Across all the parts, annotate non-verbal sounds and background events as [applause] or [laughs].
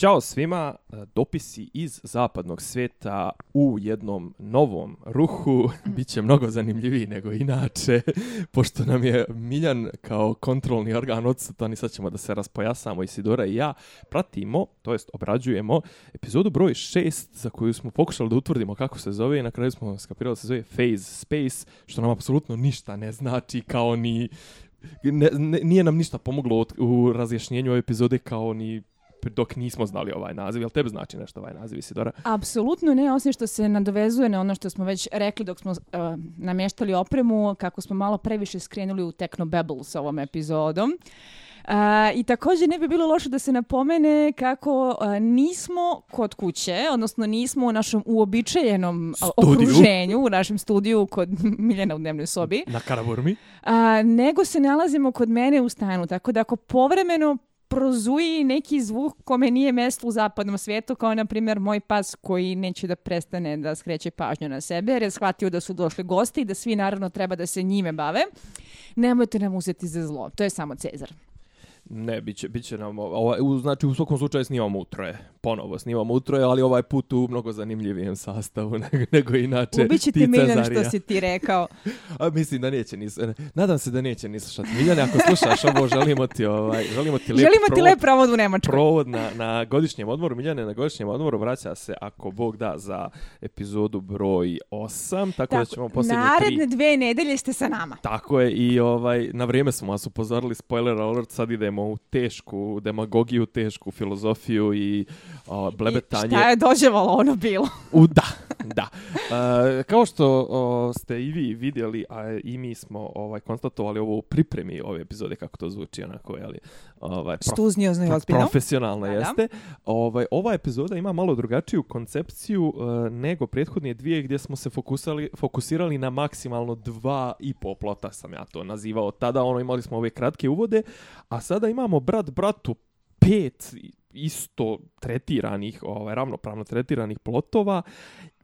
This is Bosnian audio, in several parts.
Ćao svima, e, dopisi iz zapadnog sveta u jednom novom ruhu. [laughs] Biće mnogo zanimljiviji nego inače, [laughs] pošto nam je Miljan kao kontrolni organ odsutan i sad ćemo da se raspojasamo i Sidora i ja pratimo, to jest obrađujemo, epizodu broj 6 za koju smo pokušali da utvrdimo kako se zove i na kraju smo skapirali da se zove Phase Space, što nam apsolutno ništa ne znači kao ni ne, ne, nije nam ništa pomoglo u razjašnjenju ove epizode kao ni dok nismo znali ovaj naziv. Jel tebe znači nešto ovaj naziv, Isidora? Apsolutno ne, osim što se nadovezuje na ono što smo već rekli dok smo uh, namještali opremu, kako smo malo previše skrenuli u Techno Babble s ovom epizodom. Uh, I također ne bi bilo loše da se napomene kako uh, nismo kod kuće, odnosno nismo u našem uobičajenom studiju. okruženju, u našem studiju kod [laughs] Miljana u dnevnoj sobi. Na Karaburmi. Uh, nego se nalazimo kod mene u stanu, tako da ako povremeno prozuji neki zvuk kome nije mesto u zapadnom svijetu, kao na primjer moj pas koji neće da prestane da skreće pažnju na sebe, jer je shvatio da su došli gosti i da svi naravno treba da se njime bave. Nemojte nam uzeti za zlo, to je samo Cezar. Ne, biće, biće nam, ovaj, u, znači u svakom slučaju snimamo utroje, ponovo snimamo utroje, ali ovaj put u mnogo zanimljivijem sastavu [laughs] nego, nego inače Ubiće ti Miljan što si ti rekao. [laughs] A mislim da neće ni nadam se da neće ni slušati. Miljan, ako slušaš ovo, želimo ti, ovaj, želimo ti lep želimo provod, ti lep provod u Nemačkoj. Provod na, na godišnjem odmoru. Miljane, na godišnjem odmoru vraća se, ako Bog da, za epizodu broj 8, tako, tako da ćemo posljednje naredne tri... dve nedelje ste sa nama. Tako je, i ovaj, na vrijeme smo vas upozorili, spoiler alert, sad idemo u tešku demagogiju, tešku filozofiju i o, blebetanje. I šta je dođevalo ono bilo? U, da, da. Uh, kao što o, ste i vi vidjeli, a i mi smo ovaj konstatovali ovo u pripremi ove epizode, kako to zvuči onako, jeli, ovaj, prof, Stuzniozno i ozbiljno. Profesionalno da, jeste. Da. Ovaj, ova epizoda ima malo drugačiju koncepciju uh, nego prethodnije dvije gdje smo se fokusali, fokusirali na maksimalno dva i po plota, sam ja to nazivao. Tada ono imali smo ove kratke uvode, a sada imamo brat bratu pet isto tretiranih, ovaj ravnopravno tretiranih plotova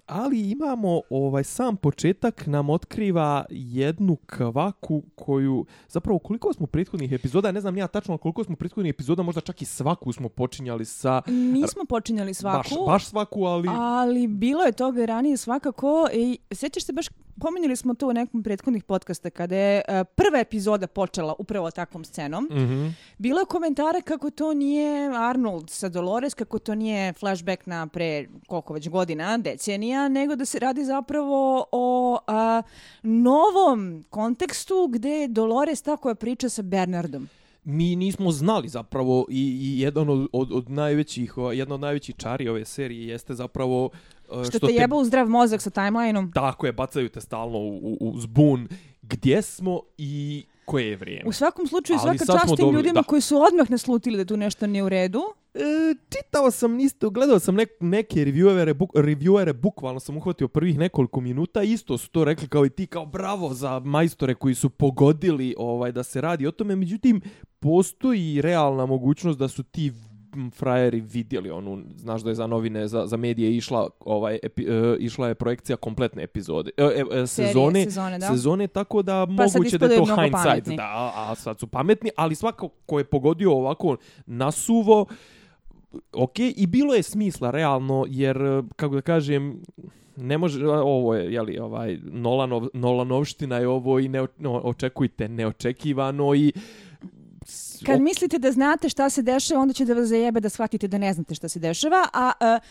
ali imamo ovaj sam početak nam otkriva jednu kvaku koju zapravo koliko smo prethodnih epizoda ne znam ja tačno koliko smo prethodnih epizoda možda čak i svaku smo počinjali sa nismo počinjali svaku baš, baš svaku ali ali bilo je toga ranije svakako i sećaš se baš pominjali smo to u nekom prethodnih podcasta kada je uh, prva epizoda počela upravo takvom scenom. Mm -hmm. Bilo je komentare kako to nije Arnold sa Dolores, kako to nije flashback na pre koliko već godina, decenija, nego da se radi zapravo o uh, novom kontekstu gde Dolores tako je priča sa Bernardom mi nismo znali zapravo i, i jedan od, od, od najvećih jedna od najvećih čari ove serije jeste zapravo što, što te jeba u zdrav mozak sa timelineom. Tako je, bacaju te stalno u, u, u zbun. Gdje smo i koje je vrijeme? U svakom slučaju, svaka čast tim ljudima da. koji su odmah naslutili da tu nešto nije u redu. E, čitao sam isto, gledao sam nek, neke reviewere, buk, reviewere, bukvalno sam uhvatio prvih nekoliko minuta, isto su to rekli kao i ti, kao bravo za majstore koji su pogodili ovaj da se radi o tome, međutim, postoji realna mogućnost da su ti frajeri vidjeli onu, znaš da je za novine, za, za medije išla, ovaj, epi, uh, išla je projekcija kompletne epizode, uh, uh, sezone, sezone, da. sezone, tako da pa moguće da je to hindsight, da, a, sad su pametni, ali svako ko je pogodio ovako nasuvo, ok, i bilo je smisla realno, jer, kako da kažem, ne može, ovo je, jeli, ovaj, Nolanov, Nolanovština je ovo i ne, no, očekujte neočekivano i Kad mislite da znate šta se dešava, onda će da vas zajebe da shvatite da ne znate šta se dešava. A uh,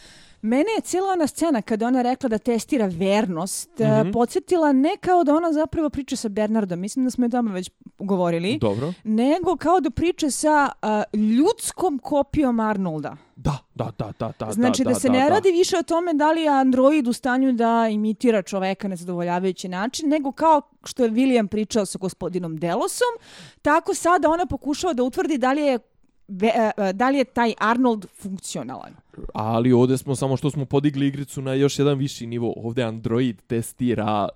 mene je cijela ona scena kada ona rekla da testira vernost, mm -hmm. podsjetila ne kao da ona zapravo priča sa Bernardom, mislim da smo je doma već govorili, Dobro. nego kao da priča sa uh, ljudskom kopijom Arnolda. Da, da, da, da, da. Znači da, da se da, ne da. radi više o tome da li je Android u stanju da imitira čoveka na zadovoljavajući način, nego kao što je William pričao sa gospodinom Delosom, tako sada ona pokušava da utvrdi da li je E, e, da li je taj Arnold funkcionalan. Ali ovdje smo samo što smo podigli igricu na još jedan viši nivo. Ovdje Android testira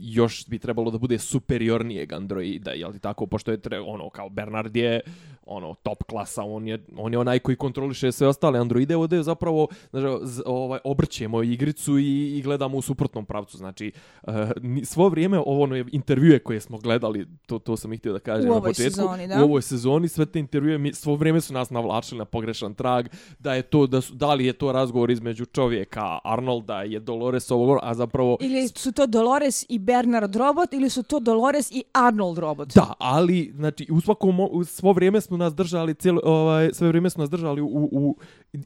još bi trebalo da bude superiornijeg androida, jel ti tako, pošto je tre, ono, kao Bernard je ono top klasa, on je, on je onaj koji kontroliše sve ostale androide, ovdje zapravo znači, ovaj, obrćemo igricu i, i gledamo u suprotnom pravcu, znači uh, svo vrijeme ovo ono intervjue koje smo gledali, to, to sam ih htio da kažem u na početku, sezoni, da? u ovoj sezoni, sve te intervjue, mi, svo vrijeme su nas navlačili na pogrešan trag, da je to, da, su, da li je to razgovor između čovjeka, Arnolda, je Dolores ovog, a zapravo... Ili su to Dolores i Bernard robot, ili su to Dolores i Arnold robot? Da, ali, znači, u svakom, u svo vrijeme smo nas držali, cijelo, ovaj, sve vrijeme smo nas držali u, u,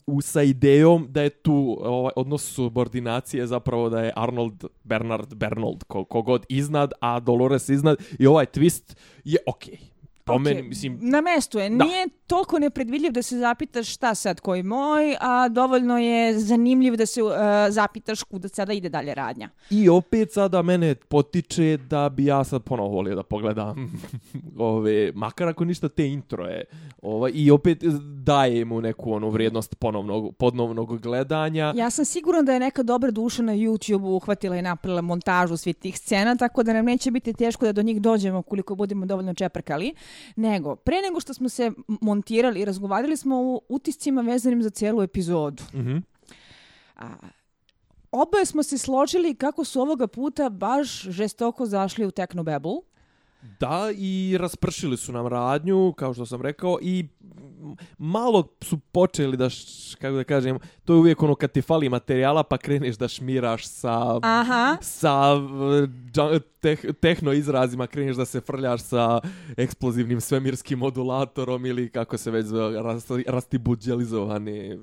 u, sa idejom da je tu ovaj, odnos subordinacije zapravo da je Arnold, Bernard, Bernold, kogod iznad, a Dolores iznad i ovaj twist je okej. Okay po okay. meni, mislim... Na mestu je. Da. Nije toliko nepredvidljiv da se zapitaš šta sad koji moj, a dovoljno je zanimljiv da se uh, zapitaš kuda sada ide dalje radnja. I opet sada mene potiče da bi ja sad ponovo volio da pogledam [laughs] ove, makar ako ništa te introje. Ovaj, I opet daje mu neku onu vrijednost ponovnog, podnovnog gledanja. Ja sam siguran da je neka dobra duša na YouTube uhvatila i napravila montažu svih tih scena, tako da nam neće biti teško da do njih dođemo koliko budemo dovoljno čeprkali nego pre nego što smo se montirali i razgovarali smo o utiscima vezanim za cijelu epizodu. Mm A, oboje smo se složili kako su ovoga puta baš žestoko zašli u Technobabble. Da, i raspršili su nam radnju, kao što sam rekao, i malo su počeli da, š, kako da kažem, to je uvijek ono kad ti fali materijala pa kreneš da šmiraš sa, Aha. sa teh, tehno izrazima, kreneš da se frljaš sa eksplozivnim svemirskim modulatorom ili kako se već zove, rastibuđelizovani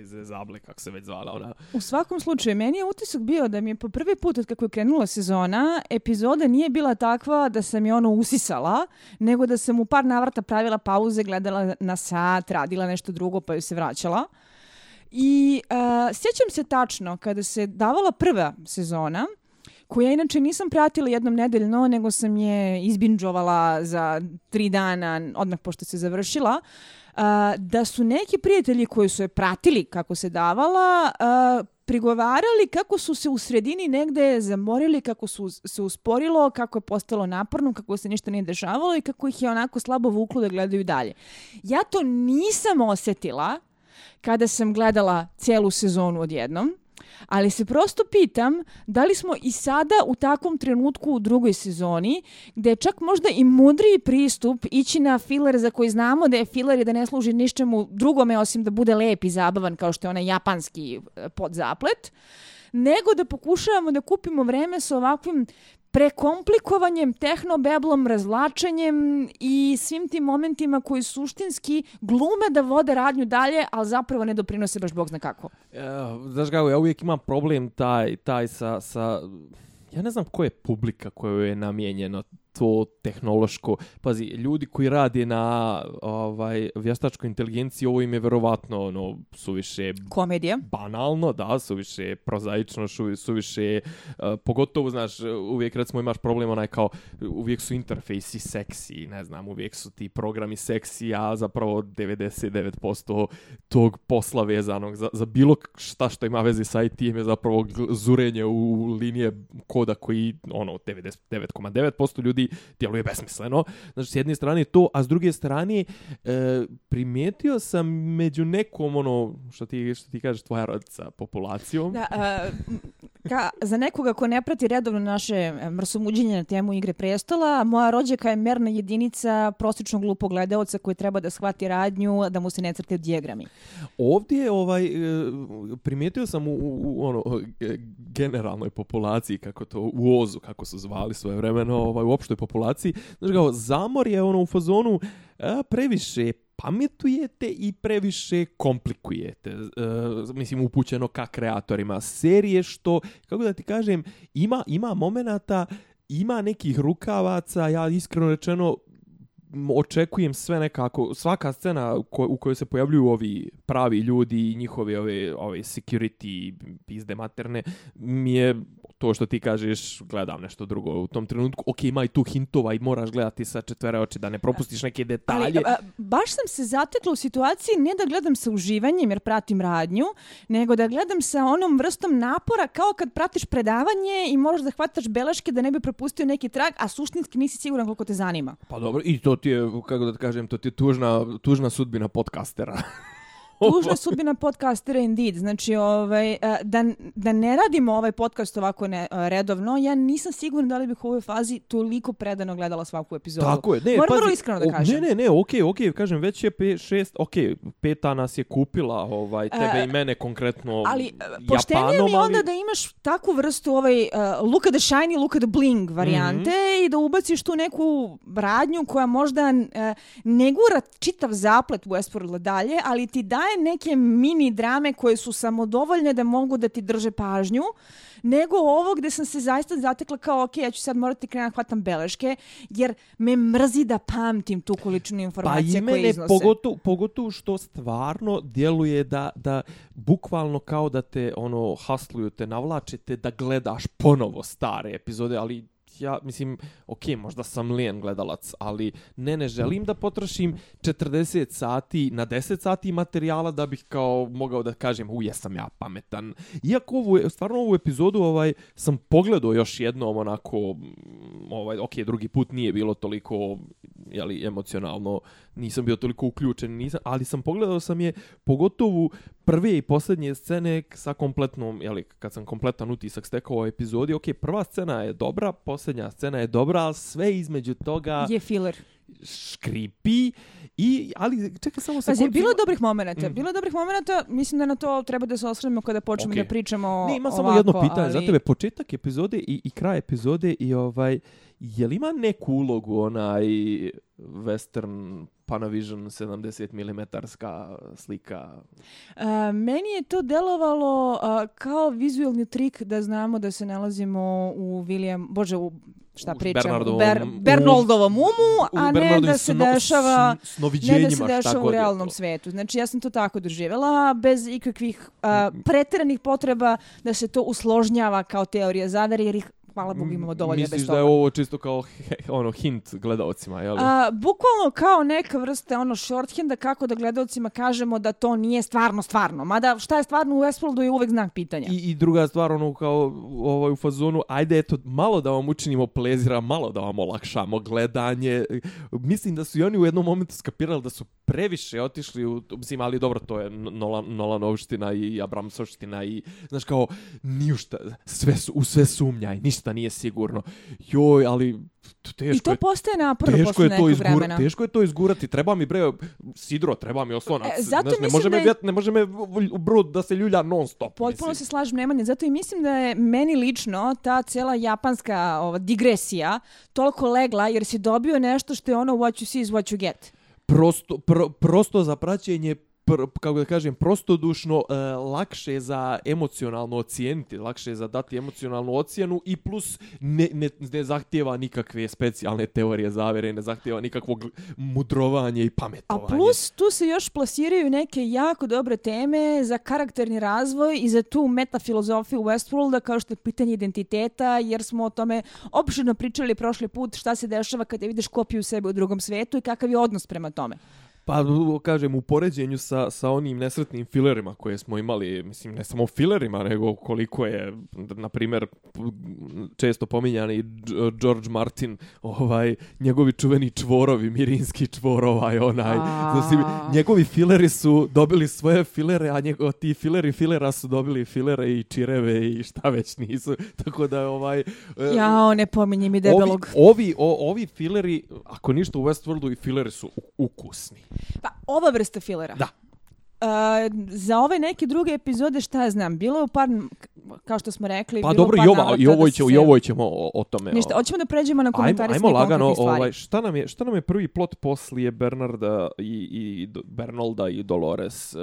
iz Zable, kako se već zvala ona. U svakom slučaju, meni je utisak bio da mi je po prvi put od kako je krenula sezona, epizoda nije bila takva da sam je ono usisala, nego da sam u par navrata pravila pauze, gledala na sat, radila nešto drugo pa ju se vraćala. I uh, sjećam se tačno kada se davala prva sezona, koju ja inače nisam pratila jednom nedeljno, nego sam je izbinđovala za tri dana odmah pošto se završila. Uh, da su neki prijatelji koji su je pratili kako se davala uh, prigovarali kako su se u sredini negde zamorili, kako su se usporilo, kako je postalo naporno, kako se ništa nije dešavalo i kako ih je onako slabo vuklo da gledaju dalje. Ja to nisam osetila kada sam gledala celu sezonu odjednom ali se prosto pitam da li smo i sada u takvom trenutku u drugoj sezoni, gde je čak možda i mudriji pristup ići na filer za koji znamo da je filer i da ne služi ničemu drugome osim da bude lep i zabavan kao što je onaj japanski eh, podzaplet, nego da pokušavamo da kupimo vreme sa ovakvim prekomplikovanjem, tehnobeblom, razlačenjem i svim tim momentima koji suštinski glume da vode radnju dalje, ali zapravo ne doprinose baš bog zna kako. E, znaš kako, ja uvijek imam problem taj, taj sa, sa... Ja ne znam ko je publika koju je namijenjeno to tehnološko. Pazi, ljudi koji rade na ovaj vještačkoj inteligenciji, ovo im je verovatno ono, suviše... Komedija. Banalno, da, suviše prozaično, suviše... Uh, pogotovo, znaš, uvijek recimo imaš problem onaj kao, uvijek su interfejsi seksi, ne znam, uvijek su ti programi seksi, a zapravo 99% tog posla vezanog za, za bilo šta što ima veze sa IT-em je zapravo zurenje u linije koda koji, ono, 99,9% ljudi djeluje besmisleno. Znači, s jedne strane to, a s druge strane e, primijetio sam među nekom, ono, što ti, što ti kažeš, tvoja rodica, populacijom. Da, a, ka, za nekoga ko ne prati redovno naše mrsomuđenje na temu Igre prestola, moja rođaka je merna jedinica prosječnog glupog gledalca koji treba da shvati radnju, da mu se ne crte dijagrami. Ovdje ovaj, e, primijetio sam u, u, u ono, generalnoj populaciji, kako to, u ozu, kako su zvali svoje vremeno, ovaj, u opštoj populaciji. Znači kao, zamor je ono u fazonu a, previše pametujete i previše komplikujete. E, mislim, upućeno ka kreatorima serije, što, kako da ti kažem, ima, ima momenata, ima nekih rukavaca, ja iskreno rečeno, očekujem sve nekako, svaka scena ko, u kojoj se pojavljuju ovi pravi ljudi i njihove ove, ove security pizde materne mi je to što ti kažeš, gledam nešto drugo u tom trenutku. Ok, ima i tu hintova i moraš gledati sa četvere oči da ne propustiš neke detalje. Ali, a, baš sam se zatekla u situaciji ne da gledam sa uživanjem jer pratim radnju, nego da gledam sa onom vrstom napora kao kad pratiš predavanje i moraš da hvataš beleške da ne bi propustio neki trag, a suštinski nisi siguran koliko te zanima. Pa dobro, i to ti je, kako da kažem, to ti je tužna, tužna sudbina podcastera. [laughs] tužna sudbina podcastera Indeed. Znači, ovaj, da, da ne radimo ovaj podcast ovako ne, redovno, ja nisam sigurna da li bih u ovoj fazi toliko predano gledala svaku epizodu. Tako je. Ne, Moram vrlo iskreno da kažem. Ne, ne, ne, okej, okay, okej, okay, kažem, već je pe, šest, okej, okay, peta nas je kupila ovaj, tebe uh, i mene konkretno Ali, poštenije mi onda da imaš takvu vrstu ovaj, uh, look at the shiny, look at the bling varijante mm -hmm. i da ubaciš tu neku radnju koja možda uh, ne gura čitav zaplet u Westworld dalje, ali ti daje daje neke mini drame koje su samodovoljne da mogu da ti drže pažnju, nego ovo gde sam se zaista zatekla kao, ok, ja ću sad morati krenuti hvatam beleške, jer me mrzi da pamtim tu količinu informacija pa koje iznose. Pa pogotovo, pogotovo što stvarno djeluje da, da bukvalno kao da te ono hasluju, te navlačete da gledaš ponovo stare epizode, ali ja mislim, ok, možda sam lijen gledalac, ali ne, ne želim da potrošim 40 sati na 10 sati materijala da bih kao mogao da kažem, u, jesam ja pametan. Iako ovu, stvarno ovu epizodu ovaj, sam pogledao još jednom onako, mm, ovaj, ok, drugi put nije bilo toliko jeli, emocionalno, nisam bio toliko uključen, nisam, ali sam pogledao sam je pogotovo prve i posljednje scene sa kompletnom, jeli, kad sam kompletan utisak stekao u epizodi, ok, prva scena je dobra, posljednja scena je dobra, ali sve između toga... Je filler. Škripi. I, ali čekaj samo se... Pazi, bilo je dobrih momenta. Mm. Bilo je dobrih momenta. Mislim da na to treba da se osvrnemo kada počnemo okay. da pričamo Ne, ima ovako, samo jedno pitanje ali... za tebe. Početak epizode i, i kraj epizode i ovaj... Je li ima neku ulogu onaj western Panavision 70 mm slika? Uh, meni je to delovalo uh, kao vizualni trik da znamo da se nalazimo u William, bože, u šta pričam, Bernardovom, Ber, Bernoldovom umu, a ne da se dešava, ne da se dešava u realnom svetu. Znači, ja sam to tako doživjela, bez ikakvih uh, preteranih potreba da se to usložnjava kao teorija zavere, jer ih hvala Bogu imamo dovoljno bez toga. Misliš da je ovo čisto kao [laughs] ono hint gledaocima, je li? A, bukvalno kao neka vrsta ono shorthanda kako da gledaocima kažemo da to nije stvarno stvarno. Mada šta je stvarno u Westworldu je uvek znak pitanja. I, i druga stvar ono kao ovaj, u fazonu, ajde eto malo da vam učinimo plezira, malo da vam olakšamo gledanje. Mislim da su i oni u jednom momentu skapirali da su previše otišli u, mislim, ali dobro, to je Nolan, Nolanovština i Abramsovština i, znaš, kao, ništa, sve su, u sve sumnjaj, ništa nije sigurno. Joj, ali teško I to postaje naporno teško posle je to izgura, vremena. Teško je to izgurati, treba mi bre sidro, treba mi oslonac. E, zato znaš, ne može me je... vjet, ne može me u brod da se ljulja non stop. Potpuno mislim. se slažem Nemanje, zato i mislim da je meni lično ta cijela japanska ova, digresija toliko legla jer si dobio nešto što je ono what you see is what you get prosto, pro, prosto za praćenje pr, kako da kažem, prostodušno e, lakše za emocionalno ocijeniti, lakše za dati emocionalnu ocjenu i plus ne, ne, ne zahtjeva nikakve specijalne teorije zavere, ne zahtjeva nikakvog mudrovanja i pametovanja. A plus tu se još plasiraju neke jako dobre teme za karakterni razvoj i za tu metafilozofiju Westworlda kao što je pitanje identiteta, jer smo o tome opširno pričali prošli put šta se dešava kada vidiš kopiju sebe u drugom svetu i kakav je odnos prema tome. Pa, kažem, u poređenju sa, sa onim nesretnim filerima koje smo imali, mislim, ne samo filerima, nego koliko je, na primjer, često pominjani George Martin, ovaj, njegovi čuveni čvorovi, mirinski čvor, ovaj, onaj, znači, njegovi fileri su dobili svoje filere, a njego, ti fileri filera su dobili filere i čireve i šta već nisu, [laughs] tako da, ovaj... E, ja, ne pominji mi debelog. Ovi, ovi, o, ovi fileri, ako ništa u Westworldu, i fileri su ukusni. Pa, ova vrsta filera. Da. Uh, za ove neke druge epizode, šta ja znam, bilo je par, kao što smo rekli, pa bilo dobro, i, ova, i, ovo će, se... i ovo ćemo o, o tome. Ništa, hoćemo da pređemo na komentare ajmo, ajmo lagano, ovaj, šta, nam je, šta nam je prvi plot poslije Bernarda i, i Bernolda i Dolores? Uh,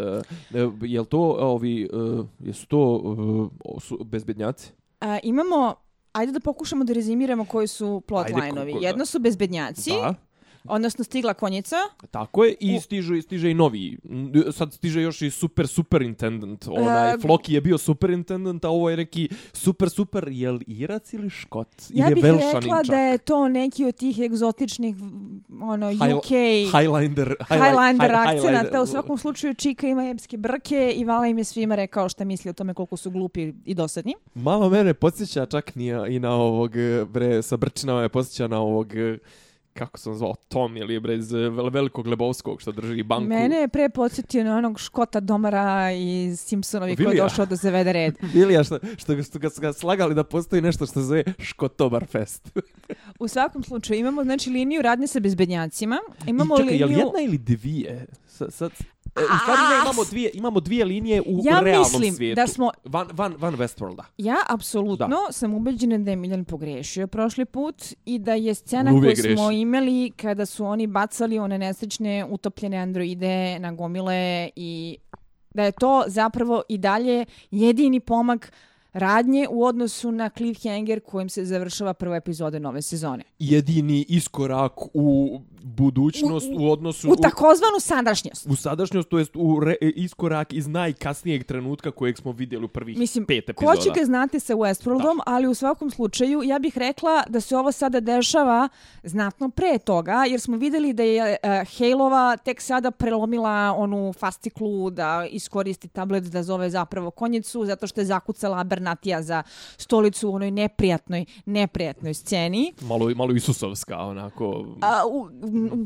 je li to, ovi, uh, jesu to uh, su bezbednjaci? Uh, imamo, ajde da pokušamo da rezimiramo koji su plot line-ovi. Jedno su bezbednjaci. Da Odnosno stigla konjica. Tako je, i stiže, stiže i novi. Sad stiže još i super superintendent. Onaj, E, Floki je bio superintendent, a ovo je neki super, super, jel Irac ili Škot? Ja ili bih je Velšanin rekla čak? da je to neki od tih egzotičnih ono, High- UK Highlander, Highlander high- akcenata. Highlander. U svakom slučaju Čika ima epske brke i Vala im je svima rekao šta misli o tome koliko su glupi i dosadni. Malo mene podsjeća čak ni i na ovog, bre, sa Brčinama je podsjeća na ovog, kako sam zvao, Tom ili bre, iz e, vel- velikog Lebovskog što drži banku. Mene je pre podsjetio na onog Škota Domara iz Simpsonovi koji je došao da zavede red. [laughs] Vilija, što, što, što ga, ga slagali da postoji nešto što se zove Škotobar fest. U svakom slučaju imamo znači liniju radnje sa bezbednjacima. Imamo I čekaj, je li liniju... jedna ili dvije? Sad, sad, e, u stvari ne, imamo dvije, imamo dvije linije u Ja realnom mislim svijetu. da smo Van, van, van Westworlda. Ja apsolutno sam ubeđena da je Miljan pogrešio prošli put i da je scena Uvijek koju smo greši. imali kada su oni bacali one nesrećne utopljene androide na gomile i da je to zapravo i dalje jedini pomak radnje u odnosu na cliffhanger kojim se završava prva epizoda nove sezone. Jedini iskorak u budućnost u, U- odnosu U takozvanu sadašnjost. u sadašnjost, to jest u re, iskorak iz najkasnijeg trenutka kojeg smo vidjeli u prvih Mislim, pet epizoda. ko će ga znati sa Westworldom, ali u svakom slučaju ja bih rekla da se ovo sada dešava znatno pre toga, jer smo vidjeli da je uh, Haleova tek sada prelomila onu fasciklu da iskoristi tablet da zove zapravo konjicu, zato što je zakucala Bernatija za stolicu u onoj neprijatnoj, neprijatnoj sceni. Malo, malo Isusovska, onako... A, u,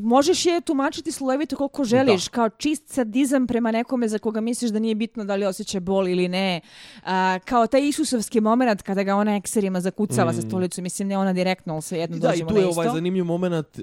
možeš je tumačiti slojevito koliko želiš, Da. kao čist sadizam prema nekome za koga misliš da nije bitno da li osjeća bol ili ne. A, kao taj Isusovski moment kada ga ona ekserima zakucava za stolicu, mislim ne ona direktno, ali svejedno Da, i dođemo tu na je isto. ovaj zanimljiv moment, e,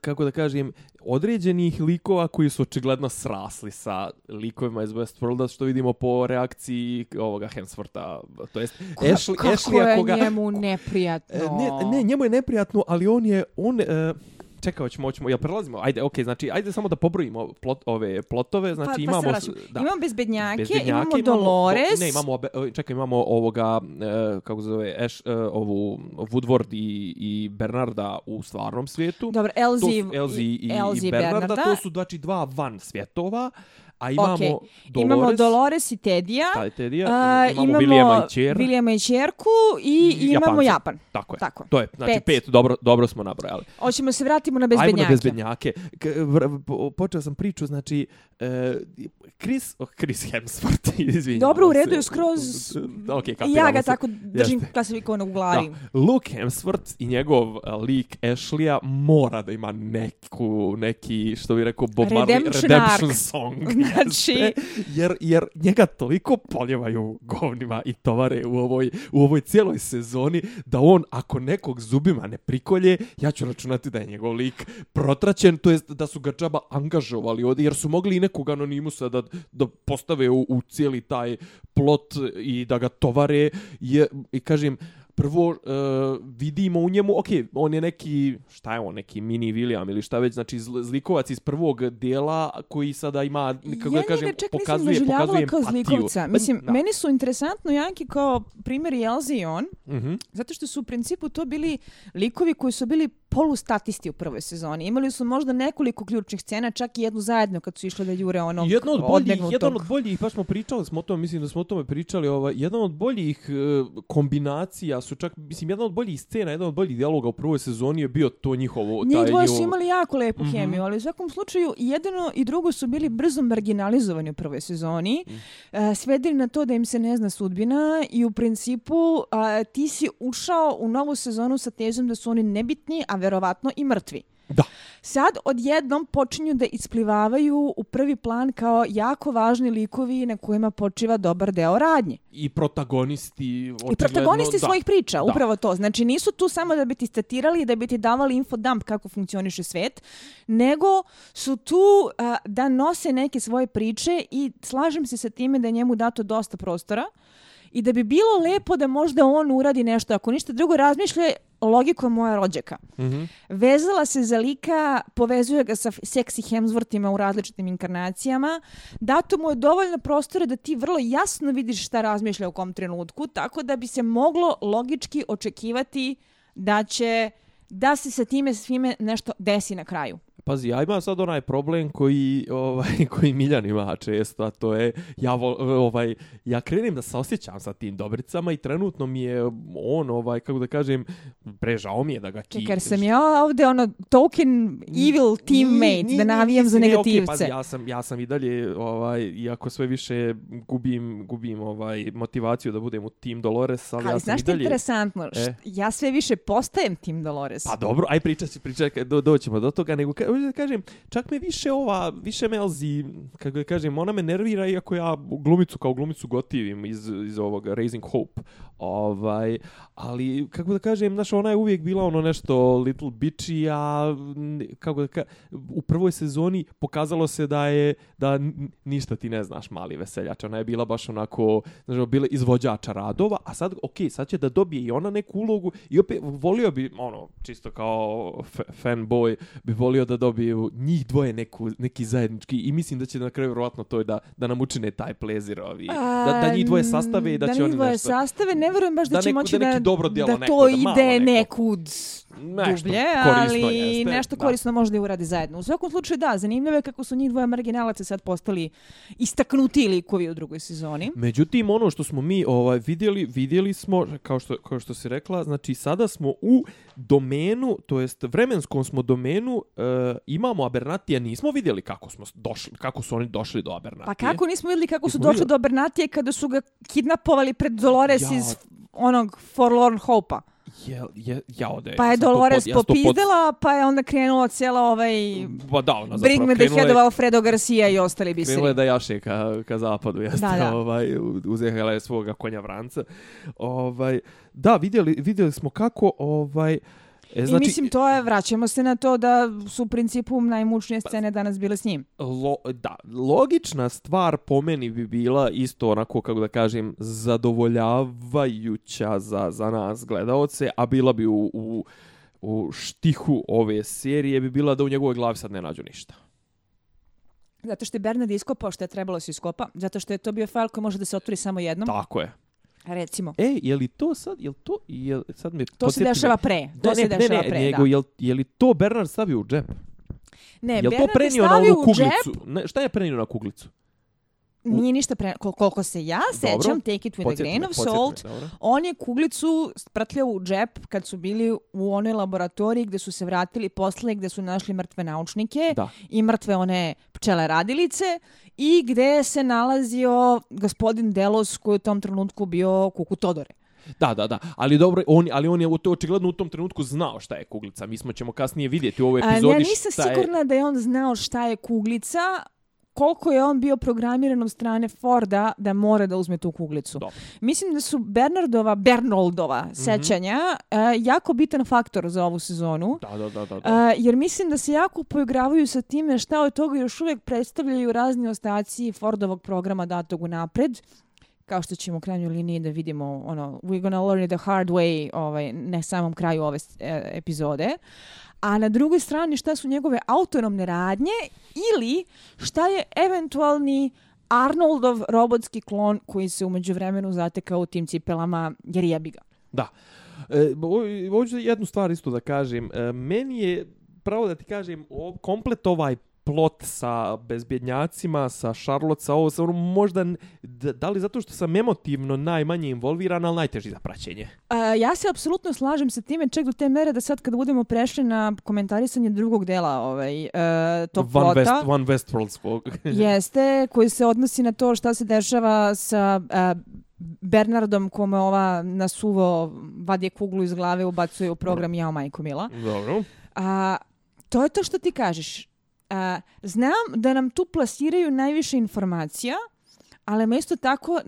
kako da kažem, određenih likova koji su očigledno srasli sa likovima iz Westworlda, što vidimo po reakciji ovoga Hemswortha, to jest Ko- Ashley, kako Ashleya je koga... njemu neprijatno. E, Ne, ne, njemu je neprijatno, ali on je, on, e, čekaj, hoćemo, hoćemo, ja prelazimo, ajde, okej, znači, ajde samo da pobrojimo plot, ove plotove, znači pa, pa imamo... da. Imamo bezbednjake, Bezbednjake, imamo Dolores. ne, imamo, o, čekaj, imamo ovoga, e, kako se zove, Ash, e, ovu Woodward i, i Bernarda u stvarnom svijetu. Dobro, To Elzi, su Elzi i, Elzi i Bernarda, Bernarda. to su znači dva van svjetova, a imamo Okej, Dolores, Imamo Dolores i Tedija. taj Tedija, A, imamo, Williama i Čer, Williama i Čerku i, I imamo. Japan. tako je, Tako. to je, znači Pet. pet, dobro, dobro smo nabrojali. Hoćemo se vratimo na Ajmo bezbednjake. na bezbednjake. K počeo sam priču, znači, e, Chris, oh, Chris Hemsworth, [laughs] izvinjavam Dobro, u redu je skroz... Ok, I kapiramo ja ga se. tako držim Jeste. klasifikovano u glavi. Da. Luke Hemsworth i njegov uh, lik Ashleya mora da ima neku, neki, što bi rekao, Bob Marley, Redemption redemption song. [laughs] Znači- jeste. jer, jer njega toliko poljevaju govnima i tovare u ovoj, u ovoj cijeloj sezoni, da on, ako nekog zubima ne prikolje, ja ću računati da je njegov lik protraćen, to jest da su ga džaba angažovali, ovdje, jer su mogli i nekog anonimusa da, da postave u, u cijeli taj plot i da ga tovare, je, i kažem, prvo uh, vidimo u njemu, ok, on je neki, šta je on, neki mini William ili šta već, znači zl- zlikovac iz prvog dijela koji sada ima, kako ja da kažem, čak pokazuje, pokazuje kao empatiju. zlikovca. Mislim, da. meni su interesantno Janki kao primjer i Elzi i on, Mhm. zato što su u principu to bili likovi koji su bili polustatisti u prvoj sezoni. Imali su možda nekoliko ključnih scena, čak i jednu zajedno kad su išli da jure onog Jedan od boljih, jedan od boljih, baš smo pričali smo o tome, mislim da smo o tome pričali, ovaj, jedan od boljih e, kombinacija su čak, mislim, jedan od boljih scena, jedan od boljih dijaloga u prvoj sezoni je bio to njihovo, Njih taj dvoje su imali jako lepu Mhm. hemiju, ali u svakom slučaju jedno i drugo su bili brzo marginalizovani u prvoj sezoni. Mhm. E, svedili na to da im se ne zna sudbina i u principu a, ti si ušao u novu sezonu sa tezom da su oni nebitni, a verovatno i mrtvi. Da. Sad odjednom počinju da isplivavaju u prvi plan kao jako važni likovi na kojima počiva dobar deo radnje. I protagonisti, I protagonisti da. svojih priča, Da. upravo to. Znači nisu tu samo da bi ti statirali i da bi ti davali infodump kako funkcioniše svet, nego su tu a, da nose neke svoje priče i slažem se sa time da je njemu dato dosta prostora i da bi bilo lepo da možda on uradi nešto, ako ništa drugo razmišlja logikom moja rođaka. Mhm. Vezala se za lika, povezuje ga sa seksi Hemsworthima u različitim inkarnacijama. Dato mu je dovoljno prostora da ti vrlo jasno vidiš šta razmišlja u kom trenutku, tako da bi se moglo logički očekivati da će da se sa time svime nešto desi na kraju. Pazi, ja imam sad onaj problem koji, ovaj, [laughs] koji Miljan ima često, a to je, ja, ovaj, ja krenem da se osjećam sa tim Dobricama i trenutno mi je on, ovaj, kako da kažem, prežao mi je da ga ki... Čekaj, sam ja ovde ono token evil teammate, da navijam za negativce. Okay, pazi, ja sam, ja sam i dalje, ovaj, iako sve više gubim, gubim ovaj, motivaciju da budem u Team Dolores, ali, ali ja sam znaš i dalje... interesantno, e? ja sve više postajem Team Dolores. Pa dobro, aj pričat ću, pričat, do, doćemo do toga, nego hoću da kažem, čak me više ova, više Melzi, kako da kažem, ona me nervira iako ja glumicu kao glumicu gotivim iz, iz ovog Raising Hope. Ovaj, ali, kako da kažem, znaš, ona je uvijek bila ono nešto little bitchy, a kako da kažem, u prvoj sezoni pokazalo se da je, da ništa ti ne znaš, mali veseljač. Ona je bila baš onako, znaš, bila izvođača radova, a sad, ok, sad će da dobije i ona neku ulogu i opet volio bi, ono, čisto kao fanboy, bi volio da dobiju njih dvoje neku, neki zajednički i mislim da će na kraju vjerovatno to da, da nam učine taj plezir ovi. Da, da njih dvoje sastave i da, da će oni nešto... Da njih dvoje sastave, ne verujem baš da, da će neku, moći da, da, dobro da to ide nekud dublje, ali jeste, nešto da. korisno možda i uradi zajedno. U svakom slučaju da, zanimljivo je kako su njih dvoje marginalaca sad postali istaknuti likovi u drugoj sezoni. Međutim, ono što smo mi ovaj vidjeli, vidjeli smo, kao što, kao što si rekla, znači sada smo u domenu, to jest vremenskom smo domenu, uh, imamo Abernatija, nismo vidjeli kako smo došli, kako su oni došli do Abernatije. Pa kako nismo vidjeli kako su došli vidjeli? do Abernatije kada su ga kidnapovali pred Dolores ja. iz onog Forlorn Hope-a? Je, je, ja ode, pa je Dolores pod, popizdela, pod... pa je onda krenula cijela ovaj... Ba da, ona Bring me the head of Alfredo Garcia i ostali biseri. Krenula je da jaše ka, ka zapadu, jeste, da, da. ovaj, uzehala je svoga konja vranca. Ovaj, da, vidjeli, vidjeli smo kako, ovaj, E, znači, I mislim, to je, vraćamo se na to da su u principu najmučnije scene danas bile s njim. Lo, da, logična stvar po meni bi bila isto onako, kako da kažem, zadovoljavajuća za, za nas gledaoce, a bila bi u, u, u štihu ove serije, bi bila da u njegovoj glavi sad ne nađu ništa. Zato što je Bernard iskopao što je trebalo se iskopa, zato što je to bio fail koji može da se otvori samo jednom. Tako je. Recimo. E, je li to sad, je li to, je li, sad mi To se dešava pre, to ne, se dešava ne, ne, pre, nego, da. Je, je li to Bernard stavio u džep? Ne, Bernard to prenio je stavio na u džep. Ne, šta je prenio na kuglicu? Nije ništa pre... Kol koliko se ja sećam, dobro. take it with a grain of salt, me, on je kuglicu sprtljao u džep kad su bili u onoj laboratoriji gde su se vratili posle gde su našli mrtve naučnike da. i mrtve one pčele radilice i gde se nalazio gospodin Delos koji u tom trenutku bio kuku Todore. Da, da, da. Ali dobro, on, ali on je to očigledno u tom trenutku znao šta je kuglica. Mi smo ćemo kasnije vidjeti u ovoj epizodi A, ja nisam sigurna da je on znao šta je kuglica, koliko je on bio programiran od strane Forda da mora da uzme tu kuglicu. Dobro. Mislim da su Bernardova, Bernoldova mm -hmm. sećanja uh, jako bitan faktor za ovu sezonu. Da, da, da. da, da. Uh, jer mislim da se jako poigravaju sa time šta od toga još uvijek predstavljaju razni ostaci Fordovog programa datog u napred kao što ćemo u krajnjoj liniji da vidimo ono we're gonna learn it the hard way ovaj na samom kraju ove e, epizode a na drugoj strani šta su njegove autonomne radnje ili šta je eventualni Arnoldov robotski klon koji se umeđu vremenu zatekao u tim cipelama jer jebi ga. Da. E, hoću jednu stvar isto da kažem. E, meni je pravo da ti kažem, komplet ovaj plot sa bezbjednjacima, sa Charlotte, sa ovo, sa ono, možda, da li zato što sam emotivno najmanje involviran, ali najteži za praćenje? A, ja se apsolutno slažem sa time, ček do te mere da sad kad budemo prešli na komentarisanje drugog dela ovaj, uh, tog One plota... West, One Westworld svog. [laughs] jeste, koji se odnosi na to šta se dešava sa... Uh, Bernardom kome ova nasuvo vadje kuglu iz glave ubacuje u program Jao majko mila. Dobro. A, to je to što ti kažeš. A, znam da nam tu plasiraju najviše informacija, ali mesto tako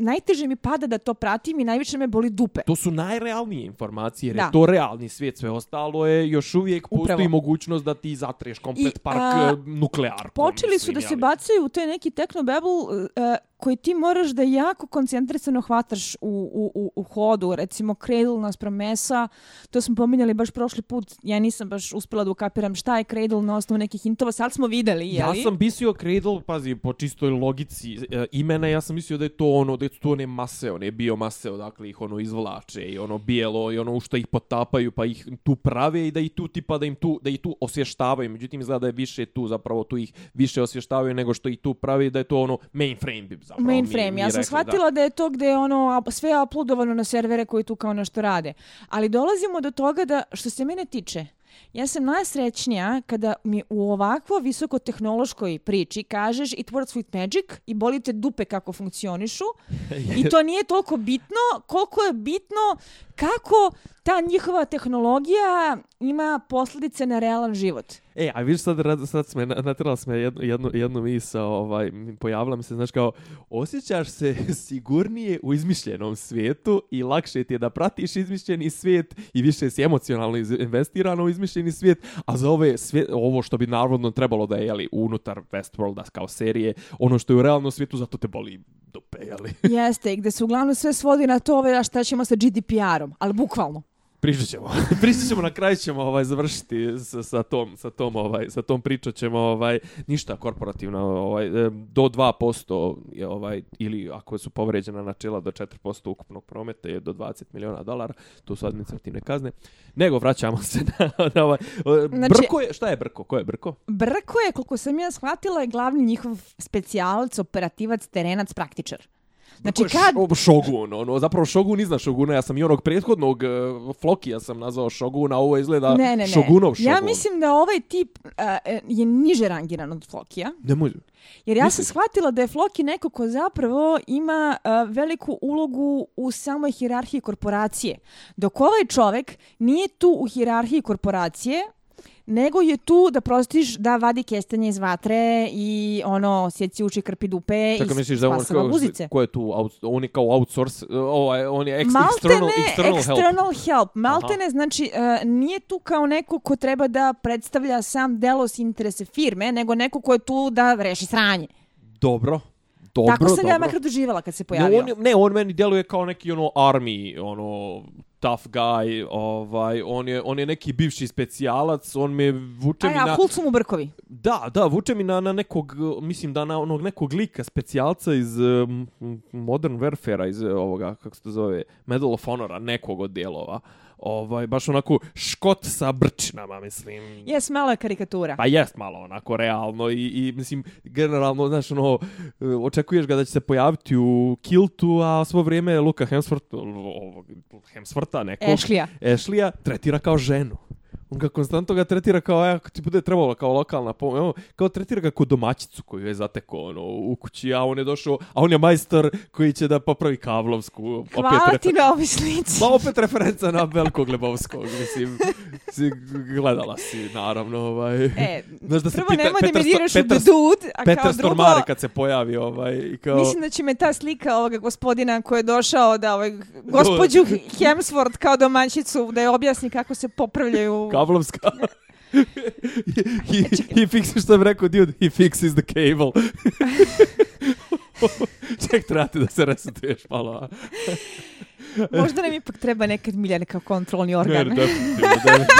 najteže mi pada da to pratim i najviše me boli dupe. To su najrealnije informacije, jer da. je to realni svijet. Sve ostalo je još uvijek postoji mogućnost da ti zatreš komplet I, park a, nuklear. Počeli su da se bacaju u te neki technobabble uh, koji ti moraš da jako koncentrisano hvataš u, u, u, u hodu, recimo Cradle naspram mesa, to smo pominjali baš prošli put, ja nisam baš uspela da ukapiram šta je Cradle na osnovu nekih hintova, sad smo videli, jeli? Ja sam mislio Cradle, pazi, po čistoj logici e, imena, ja sam mislio da je to ono, da je svijetu tu one mase, one biomase, odakle ih ono izvlače i ono bijelo i ono u što ih potapaju pa ih tu prave i da ih tu tipa da im tu, da ih tu osvještavaju. Međutim, izgleda da je više tu zapravo tu ih više osvještavaju nego što ih tu pravi da je to ono mainframe bi zapravo. Mainframe, mi, mi ja sam rekli, shvatila da. da je to gdje je ono sve uploadovano na servere koji tu kao nešto rade. Ali dolazimo do toga da, što se mene tiče, Ja sam najsrećnija kada mi u ovakvo visokotehnološkoj priči kažeš it works with magic i bolite dupe kako funkcionišu. I [laughs] to nije toliko bitno koliko je bitno kako ta njihova tehnologija ima posljedice na realan život. E, a vidiš sad, sad sme, natrala sme jednu, jednu, jednu misao, ovaj, pojavila mi se, znaš kao, osjećaš se [laughs] sigurnije u izmišljenom svijetu i lakše ti je da pratiš izmišljeni svijet i više si emocionalno investirano u izmišljeni svijet, a za ove svijet, ovo što bi narodno trebalo da je, jeli, unutar Westworlda kao serije, ono što je u realnom svijetu, zato te boli dup jeli. Jeste, i gde se uglavnom sve svodi na to ove, šta ćemo sa GDPR-om, ali bukvalno. Pričat ćemo. [laughs] Pričat ćemo na kraju ćemo ovaj završiti sa, sa tom sa tom ovaj sa tom pričat ćemo ovaj ništa korporativno ovaj e, do 2% je ovaj ili ako su povređena načela do 4% ukupnog prometa je do 20 miliona dolara. To su administrativne kazne. Nego vraćamo se [laughs] na, na ovaj Znači- Brko je šta je Brko? Ko je Brko? Brko je, koliko sam ja shvatila, je glavni njihov specijalac, operativac, terenac, praktičar. Znači kad... šo- Shogun, ono, zapravo Shogun iznad Shoguna, ja sam i onog prethodnog uh, Flokija sam nazvao Shoguna, ovo izgleda ne, ne, ne. Shogunov Shogun. Ja mislim da ovaj tip uh, je niže rangiran od Flokija. Nemoj, Jer ja sam Misliš? shvatila da je Floki neko ko zapravo ima uh, veliku ulogu u samoj hirarhiji korporacije. Dok ovaj čovek nije tu u hirarhiji korporacije, nego je tu da prostiš da vadi kestenje iz vatre i ono sjeci uči krpi dupe Čekaj, i misliš da on kao, guzice. ko je tu, out, on je kao outsource, ovaj, on je ex, Maltene external, external, help. external help. Maltene, znači, uh, nije tu kao neko ko treba da predstavlja sam delos interese firme, nego neko ko je tu da reši sranje. Dobro, dobro, Tako sam dobro. ga ja makar doživala kad se Ne pojavio. on, je- ne, on meni djeluje kao neki ono army, ono tough guy, ovaj, on je, on je neki bivši specijalac, on me vuče A mi ja, na... kult su mu brkovi. Da, da, vuče mi na, na nekog, mislim da na onog nekog lika specijalca iz um, Modern Warfare, iz uh, ovoga, kako se to zove, Medal of Honora, nekog od dijelova. Ovaj, baš onako škot sa brčinama, mislim. Jes, malo je karikatura. Pa jest malo onako realno i, i mislim generalno znaš ono e, očekuješ ga da će se pojaviti u kiltu a svo vrijeme je Luka Hemsworth ovog Hemswortha nekog Ashley-a. Ashley-a tretira kao ženu. On ga konstantno ga tretira kao, ako ti bude trebalo kao lokalna pomoć, kao tretira ga kao domaćicu koju je zateko ono, u kući, a on je došao, a on je majstor koji će da popravi Kavlovsku. Hvala opet, ti refer- na ovoj slici. Ma opet referenca na Velikog Lebovskog, mislim, si gledala si, naravno, ovaj. E, Znaš da se prvo Peter- nemoj da Peter me diraš u the Peter- dude, a Petar kao drugo, Stormare kad se pojavi ovaj kao mislim da će me ta slika ovoga gospodina koji je došao da ovaj, gospođu [laughs] Hemsworth kao domaćicu da je objasni kako se popravljaju kablovska. [laughs] he, he fixes što bi rekao, dude, he fixes the cable. [laughs] Ček, trebate da se resetuješ malo. Možda nam ipak treba nekad Miljana kao kontrolni Ne, organ. definitivno,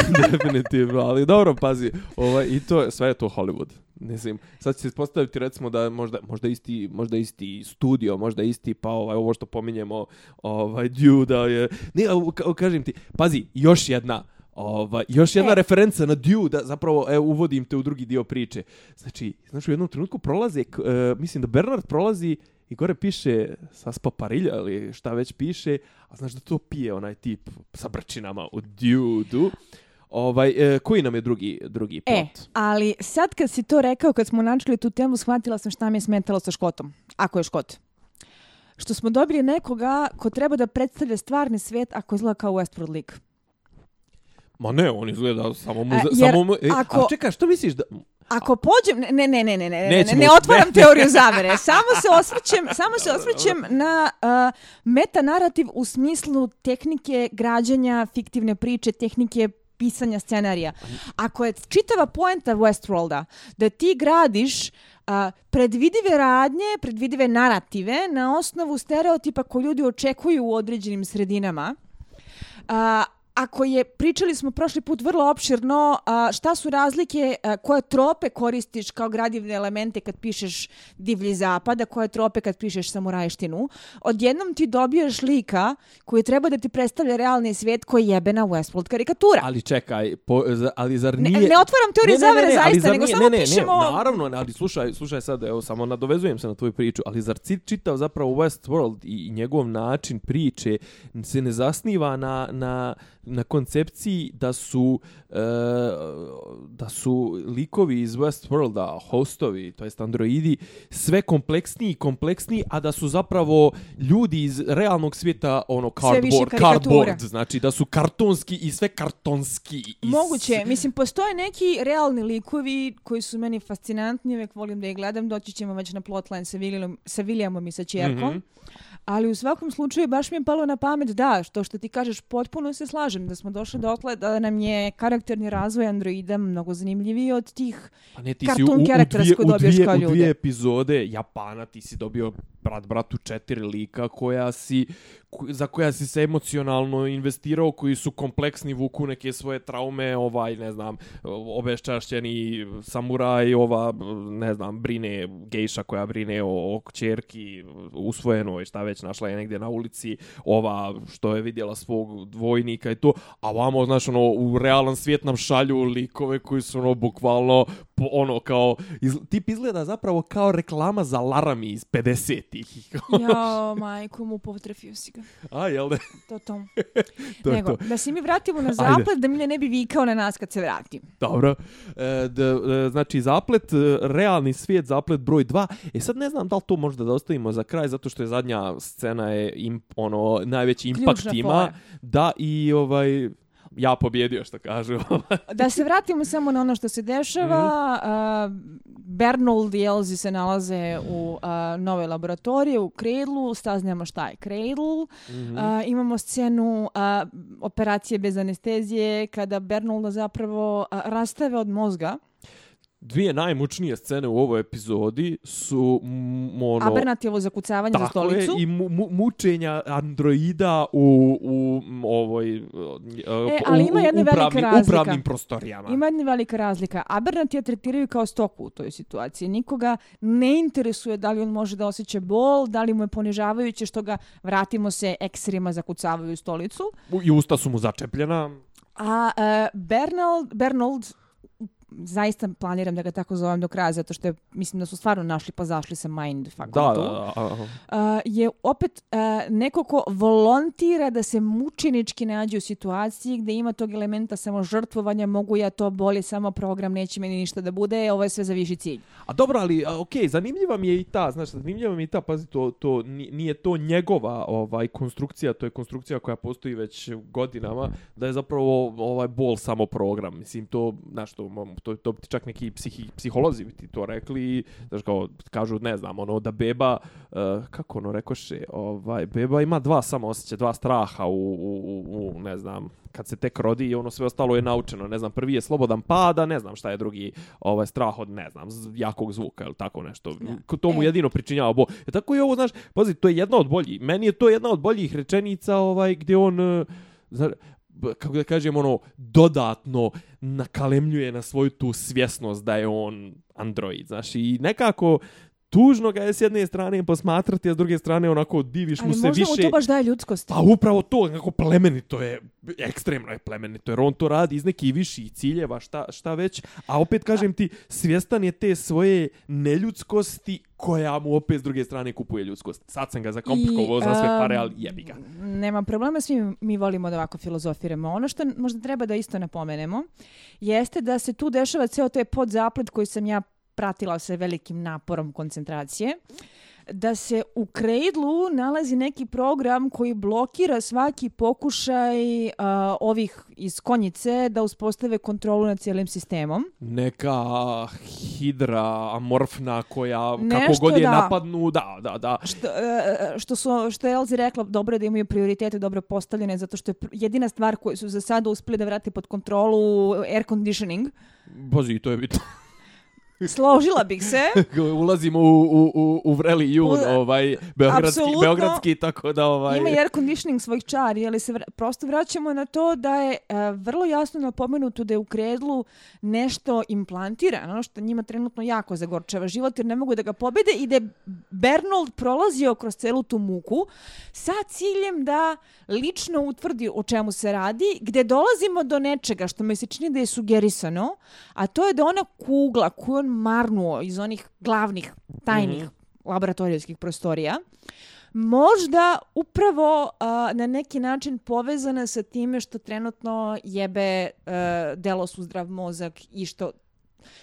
de- definitivno, ali dobro, pazi, ovaj, i to, je- sve je to Hollywood. Mislim, sad će se ispostaviti recimo da možda, možda, isti, možda isti studio, možda isti, pa ovaj, ovo što pominjemo, ovaj, Dune, da je, ne, kažem ti, pazi, još jedna, Ovaj, još jedna E. referenca na Dune, da zapravo evo, uvodim te u drugi dio priče. Znači, znači u jednom trenutku prolaze, k- e, mislim da Bernard prolazi i gore piše saspa parilja ili šta već piše, a znaš da to pije onaj tip sa brčinama u Dudu. Ovaj, e, koji nam je drugi, drugi plot? E, ali sad kad si to rekao, kad smo načeli tu temu, shvatila sam šta mi je smetalo sa Škotom. Ako je Škot. Što smo dobili nekoga ko treba da predstavlja stvarni svet ako izgleda kao Westworld League. Ma ne, on izgleda samo mu... E, jer samo mu e, ako- A čekaj, što misliš da... Ako pođem, ne, ne, ne, ne, ne, ne, ne, ne otvaram Ne. teoriju zavere. Samo se osvrćem, samo se osvrćem na uh, metanarativ u smislu tehnike građanja fiktivne priče, tehnike pisanja scenarija. Ako je čitava poenta Westworlda da ti gradiš a, predvidive radnje, predvidive narative na osnovu stereotipa koje ljudi očekuju u određenim sredinama, a, ako je, pričali smo prošli put vrlo opširno, a, šta su razlike, a, koje trope koristiš kao gradivne elemente kad pišeš Divlji zapad, a koje trope kad pišeš Samurajštinu, odjednom ti dobiješ lika koji treba da ti predstavlja realni svijet koji jebe na Westworld karikatura. Ali čekaj, po, ali zar Ne, nije... ne otvaram teoriju zavere ali zaista, zar nego nije- samo ne, ne, pišemo... Ne, naravno, ne, ali slušaj, slušaj sad, evo, samo nadovezujem se na tvoju priču, ali zar čitav zapravo Westworld i njegov način priče se ne zasniva na, na, na koncepciji da su e, da su likovi iz Westworlda, hostovi, to jest androidi, sve kompleksniji i kompleksniji, a da su zapravo ljudi iz realnog svijeta ono cardboard, cardboard, znači da su kartonski i sve kartonski. I s- Moguće, mislim, postoje neki realni likovi koji su meni fascinantni, uvijek volim da ih gledam, doći ćemo već na plotline sa, William, sa Williamom i sa čerkom. Mhm. Ali u svakom slučaju baš mi je palo na pamet da, što što ti kažeš, potpuno se slažem da smo došli dotle da nam je karakterni razvoj androida mnogo zanimljiviji od tih Pa ne, ti si u, characters dvije, koje u, dobiješ dvije, u dvije epizode Japana ti si dobio brat bratu četiri lika koja si ko- za koja si se emocionalno investirao, koji su kompleksni, vuku neke svoje traume, ovaj, ne znam, obeščašćeni samuraj, ova, ne znam, brine, gejša koja brine o, o kćerki, usvojenoj, šta već našla je negdje na ulici, ova što je vidjela svog dvojnika i to, a vamo, znaš, ono, u realan svijet nam šalju likove koji su, ono, bukvalno, ono, kao, iz, tip izgleda zapravo kao reklama za Larami iz 50-ih. [laughs] Jao, majko mu potrefio si ga. A, jel da? To to. [laughs] To Nego, to. da se mi vratimo na Ajde. zaplet, da Milja ne bi vikao na nas kad se vratim. Dobro. E, d, e, znači, zaplet, e, realni svijet, zaplet broj 2. E sad ne znam da li to možda da ostavimo za kraj, zato što je zadnja scena je im, ono, najveći Ključna ima. Da, i ovaj, ja pobjedio, što kažu. [laughs] Da se vratimo samo na ono što se dešava. Mhm. Uh, Bernold i Elzi se nalaze u uh, nove laboratorije, u Cradlu. Staznjamo šta je Cradle. Mhm. Uh, imamo scenu uh, operacije bez anestezije kada Bernolda zapravo uh, rastave od mozga. Dvije najmučnije scene u ovoj epizodi su mm, ono... Abernatjevo zakucavanje za Tako stolicu. je, i mu, mu, mučenja androida u, u m, ovoj... E, ali ima jedna velika upravni, razlika. upravnim prostorijama. Ima jedna velika razlika. Abernat je tretiraju kao stoku u toj situaciji. Nikoga ne interesuje da li on može da osjeća bol, da li mu je ponižavajuće što ga, vratimo se, ekserima zakucavaju u stolicu. U- I usta su mu začepljena. A uh, Bernold, Bernold zaista planiram da ga tako zovem do kraja, zato što je, mislim da su stvarno našli pa zašli sa mindfuckom Da, tu. da, a- Uh, je opet uh, neko ko volontira da se mučenički nađe u situaciji gde ima tog elementa samo žrtvovanja, mogu ja to bolje, samo program, neće meni ništa da bude, ovo je sve za viši cilj. A dobro, ali okej, zanimljiva mi je i ta, znaš, zanimljiva mi je i ta, pazi, to, to ni- nije to njegova ovaj konstrukcija, to je konstrukcija koja postoji već godinama, da je zapravo ovaj bol samo program. Mislim, to, znaš, to, to, to ti čak neki psihi, psiholozi bi ti to rekli, znaš, kao, kažu, ne znam, ono, da beba, uh, kako ono rekoše, ovaj, beba ima dva samo osjeća, dva straha u, u, u, u, ne znam, kad se tek rodi i ono sve ostalo je naučeno. Ne znam, prvi je slobodan pada, ne znam šta je drugi ovaj strah od, ne znam, jakog zvuka ili tako nešto. Ja. To mu E. jedino pričinjava bol. E tako i ovo, znaš, pazi, to je jedna od boljih. Meni je to jedna od boljih rečenica ovaj, gdje on, eh, zna, b- kako da kažem, ono, dodatno nakalemljuje na svoju tu svjesnost da je on android, znaš, i nekako tužno ga je s jedne strane posmatrati, a s druge strane onako diviš Ali mu se možda više... mu to baš daje ljudskost. Pa upravo to, kako plemenito je, ekstremno je plemenito, jer on to radi iz nekih viših ciljeva, šta, šta već, a opet kažem ti, svjestan je te svoje neljudskosti koja mu opet s druge strane kupuje ljudskost. Sad sam ga zakomplikovao za sve pare, ali jebi ga. Nema problema, svi mi volimo da ovako filozofiramo. Ono što možda treba da isto napomenemo, jeste da se tu dešava ceo taj podzaplet koji sam ja pratila sa velikim naporom koncentracije, da se u Cradlu nalazi neki program koji blokira svaki pokušaj uh, ovih iz konjice da uspostave kontrolu nad cijelim sistemom. Neka hidra amorfna koja Nešto, kako god je da. napadnu, da, da, da. Što, e, što, su, što je Elzi rekla, dobro je da imaju prioritete dobro postavljene, zato što je jedina stvar koju su za sada uspeli da vrati pod kontrolu air conditioning. Bozi, to je bitno. Složila bih se. [laughs] Ulazimo u, u, u, u vreli jun, U- ovaj, beogradski, Apsolutno. beogradski, tako da ovaj... Ima i air conditioning svojih čari, ali se vra- prosto vraćamo na to da je e, vrlo jasno napomenuto da je u kredlu nešto implantirano, što njima trenutno jako zagorčava život, jer ne mogu da ga pobede i da je Bernold prolazio kroz celu tu muku sa ciljem da lično utvrdi o čemu se radi, gde dolazimo do nečega što mi se čini da je sugerisano, a to je da ona kugla koju on marnuo iz onih glavnih tajnih laboratorijskih prostorija, možda upravo a, na neki način povezana sa time što trenutno jebe a, delos u zdrav mozak i što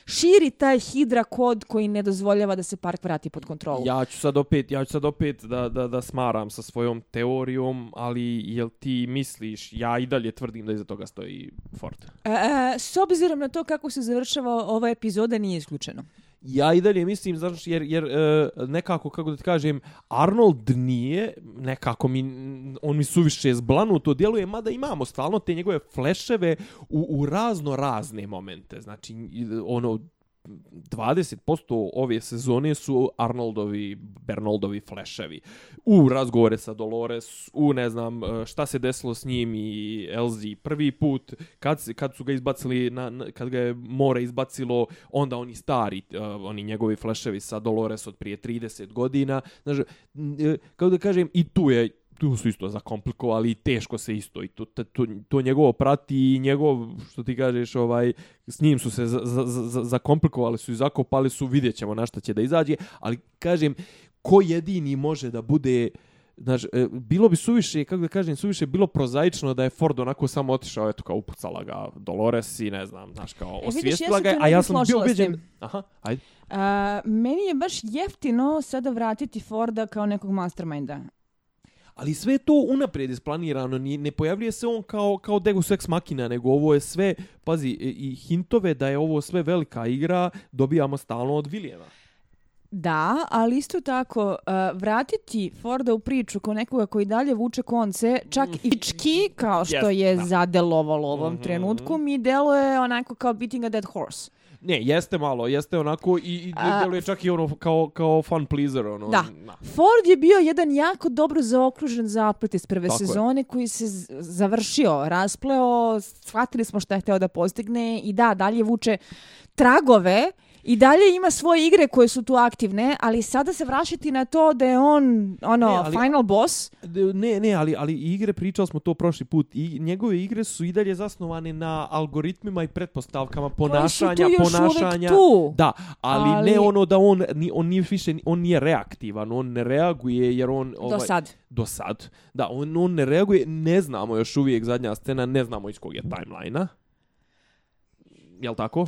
širi taj hidra kod koji ne dozvoljava da se park vrati pod kontrolu. Ja ću sad opet, ja ću sad opet da, da, da smaram sa svojom teorijom, ali jel ti misliš, ja i dalje tvrdim da iza toga stoji Ford. E, e, s obzirom na to kako se završava ova epizoda nije isključeno. Ja i dalje mislim, znaš, jer, jer e, nekako, kako da ti kažem, Arnold nije, nekako mi, on mi suviše zblanuto djeluje, mada imamo stalno te njegove fleševe u, u razno razne momente. Znači, ono, 20% ove sezone su Arnoldovi, Bernoldovi fleševi. U razgovore sa Dolores, u ne znam e, šta se desilo s njim i Elzi prvi put, kad, kad su ga izbacili, na, na, kad ga je more izbacilo, onda oni stari, uh, oni njegovi fleševi sa Dolores od prije 30 godina. Znači, e, kako da kažem, i tu je tu su isto zakomplikovali i teško se isto i to, to, to, njegovo prati i njegov, što ti kažeš, ovaj, s njim su se za, za, za, zakomplikovali su i zakopali su, vidjet ćemo na šta će da izađe, ali kažem, ko jedini može da bude Znaš, e, bilo bi suviše, kako da kažem, suviše bilo prozaično da je Ford onako samo otišao, eto kao upucala ga Dolores i ne znam, znaš, kao E, osvijestila ga, a ja sam bio ubeđen... Aha, ajde. A, meni je baš jeftino sada vratiti Forda kao nekog masterminda. Ali sve to unaprijed isplanirano, ni, ne pojavljuje se on kao, kao Deus Ex Machina, nego ovo je sve, pazi, i hintove da je ovo sve velika igra, dobijamo stalno od Vilijema. Da, ali isto tako uh, vratiti Forda u priču kao nekoga koji dalje vuče konce, čak i čki, kao što Jest, je da. zadelovalo u ovom Mhm. trenutku, mi deluje onako kao beating a dead horse. Ne, jeste malo, jeste onako i, i A- djeluje čak i ono kao, kao fun pleaser. Ono, Da. na. Ford je bio jedan jako dobro zaokružen zaplet iz prve Tako je. sezone koji se završio, raspleo, shvatili smo šta je hteo da postigne i da, dalje vuče tragove i dalje ima svoje igre koje su tu aktivne, ali sada se vraćati na to da je on ono Ne, ali- final boss. Ne, ne, ali, ali igre, pričali smo to prošli put, i njegove igre su i dalje zasnovane na algoritmima i pretpostavkama ponašanja, tu još ponašanja. tu. Da, ali, Ali- ne ono da on, ni, on nije više, on nije reaktivan, on ne reaguje jer on... Ovaj, Do sad. Do sad. Da, on, on ne reaguje, ne znamo još uvijek zadnja scena, ne znamo iz kog je timeline-a. Jel tako? Uh,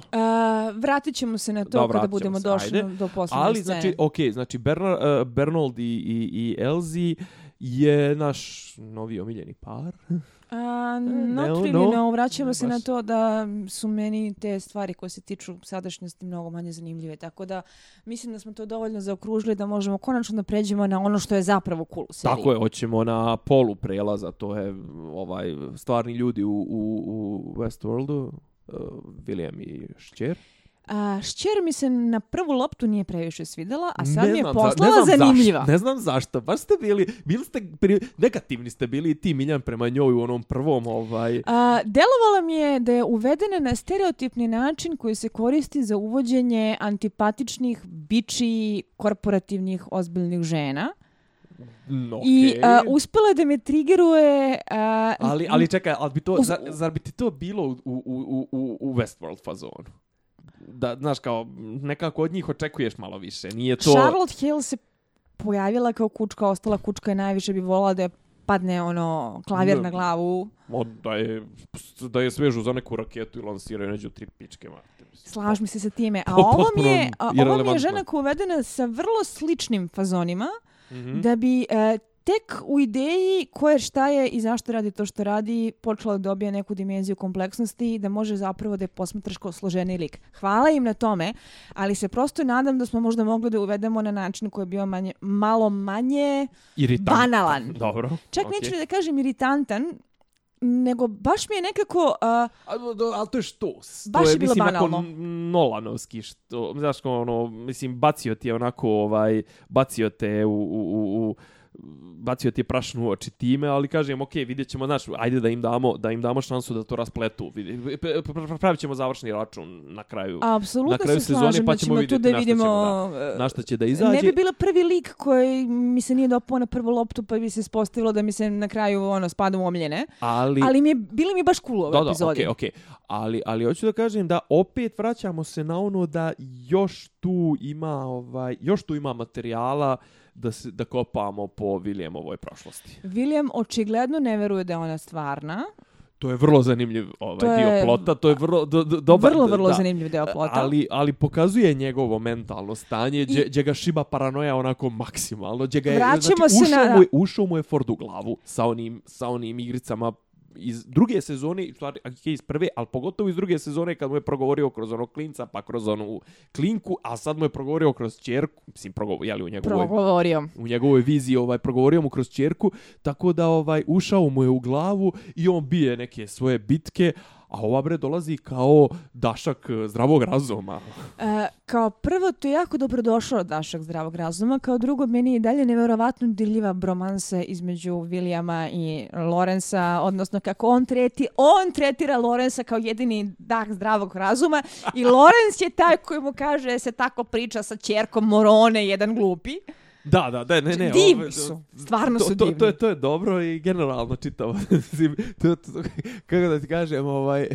vratit ćemo se na to Da, kada budemo se, došli ajde. do posljednje Ali, scene. znači, ok, znači Bernar, uh, Bernold i, i, i Elzi je naš novi omiljeni par. A, [laughs] ne, not really, no. no. Vraćamo se Baš. na to da su meni te stvari koje se tiču sadašnjosti mnogo manje zanimljive. Tako da mislim da smo to dovoljno zaokružili da možemo konačno da pređemo na ono što je zapravo cool u seriji. Tako je, hoćemo na polu prelaza, to je ovaj stvarni ljudi u, u, u Westworldu, uh, William i Šćer. A, šćer mi se na prvu loptu nije previše svidela, a sad Ne mi je znam za- poslala ne znam zanimljiva. Zašto, ne znam zašto, baš ste bili, bili ste, pri, negativni ste bili i ti Miljan prema njoj u onom prvom, ovaj, A, delovalo mi je da je uvedena na stereotipni način koji se koristi za uvođenje antipatičnih, biči, korporativnih, ozbiljnih žena. No, I okej. a, uspela je da me trigeruje... a, Ali, ali čekaj, ali bi to, Uz- zar, zar bi ti to bilo u, u, u, u, u Westworld fazonu? Da, znaš, kao, nekako od njih očekuješ malo više. Nije to... Charlotte Hale se pojavila kao kučka, ostala kučka i najviše bi volala da je padne ono klavir Ne. na glavu. Od, da, je, da je svežu za neku raketu i lansiraju neđu tri pičke. Mate. Slažem se sa time. A [laughs] ovo mi je, a, ovo mi je žena koja je uvedena sa vrlo sličnim fazonima, Mhm. da bi e, tek u ideji ko je šta je i zašto radi to što radi, počela da dobija neku dimenziju kompleksnosti i da može zapravo da je posmatraš kao složeniji lik. Hvala im na tome, ali se prosto nadam da smo možda mogli da uvedemo na način koji je bio manje, malo manje Iritant. banalan. Dobro. Čak okej. neću da kažem iritantan, nego baš mi je nekako... a, Ali to je što? Baš to je bilo mislim, banalno. onako Nolanovski, što, znaš, ono, mislim, bacio ti je onako, ovaj, bacio te u, u, u, u bacio ti je prašnu u oči time, ali kažem, ok, vidjet ćemo, znaš, ajde da im damo, da im damo šansu da to raspletu. Pravit ćemo završni račun na kraju. Apsolutno na kraju se sezone, slažem pa da ćemo vidjeti da na šta vidimo... ćemo, e, Na šta će da izađe. Ne bi bila prvi lik koji mi se nije dopao na prvu loptu pa bi se ispostavilo da mi se na kraju ono spada u omljene. ali, Ali mi je, bili mi baš cool ovoj Da, da, epizodi. okej, okej. Ali, ali hoću da kažem da opet vraćamo se na ono da još tu ima ovaj još tu ima materijala da se da kopamo po Williamovoj prošlosti. William očigledno ne veruje da je ona stvarna. To je vrlo zanimljiv ovaj To dio je- plota, to je vrlo do, do, dobar vrlo, vrlo da. zanimljiv deo plota. Ali, ali pokazuje njegovo mentalno stanje, gdje, gdje ga šiba paranoja onako maksimalno, gdje ga je, znači, ušao, na- mu je, ušao mu je Ford u glavu sa onim, sa onim igricama iz druge sezone, stvari ok, iz prve, ali pogotovo iz druge sezone kad mu je progovorio kroz onog klinca, pa kroz onu klinku, a sad mu je progovorio kroz čerku, mislim, progovorio, jeli, u njegovoj Progovorio. u njegovoj viziji ovaj progovorio mu kroz ćerku tako da ovaj ušao mu je u glavu i on bije neke svoje bitke a ova bre dolazi kao dašak eh, zdravog razuma. E, kao prvo, to je jako dobro došlo Dašak zdravog razuma. Kao drugo, meni je i dalje nevjerovatno dirljiva bromansa između Williama i Lorenza, odnosno kako on treti, on tretira Lorenza kao jedini dah zdravog razuma i [laughs] Lorenz je taj koji mu kaže se tako priča sa čerkom Morone, jedan glupi. Da, da, da, ne, ne. Divni ovo- su, stvarno to, su to, divni. To, je, to je dobro i generalno čitavo. [laughs] To, to, kako da ti kažem, ovaj,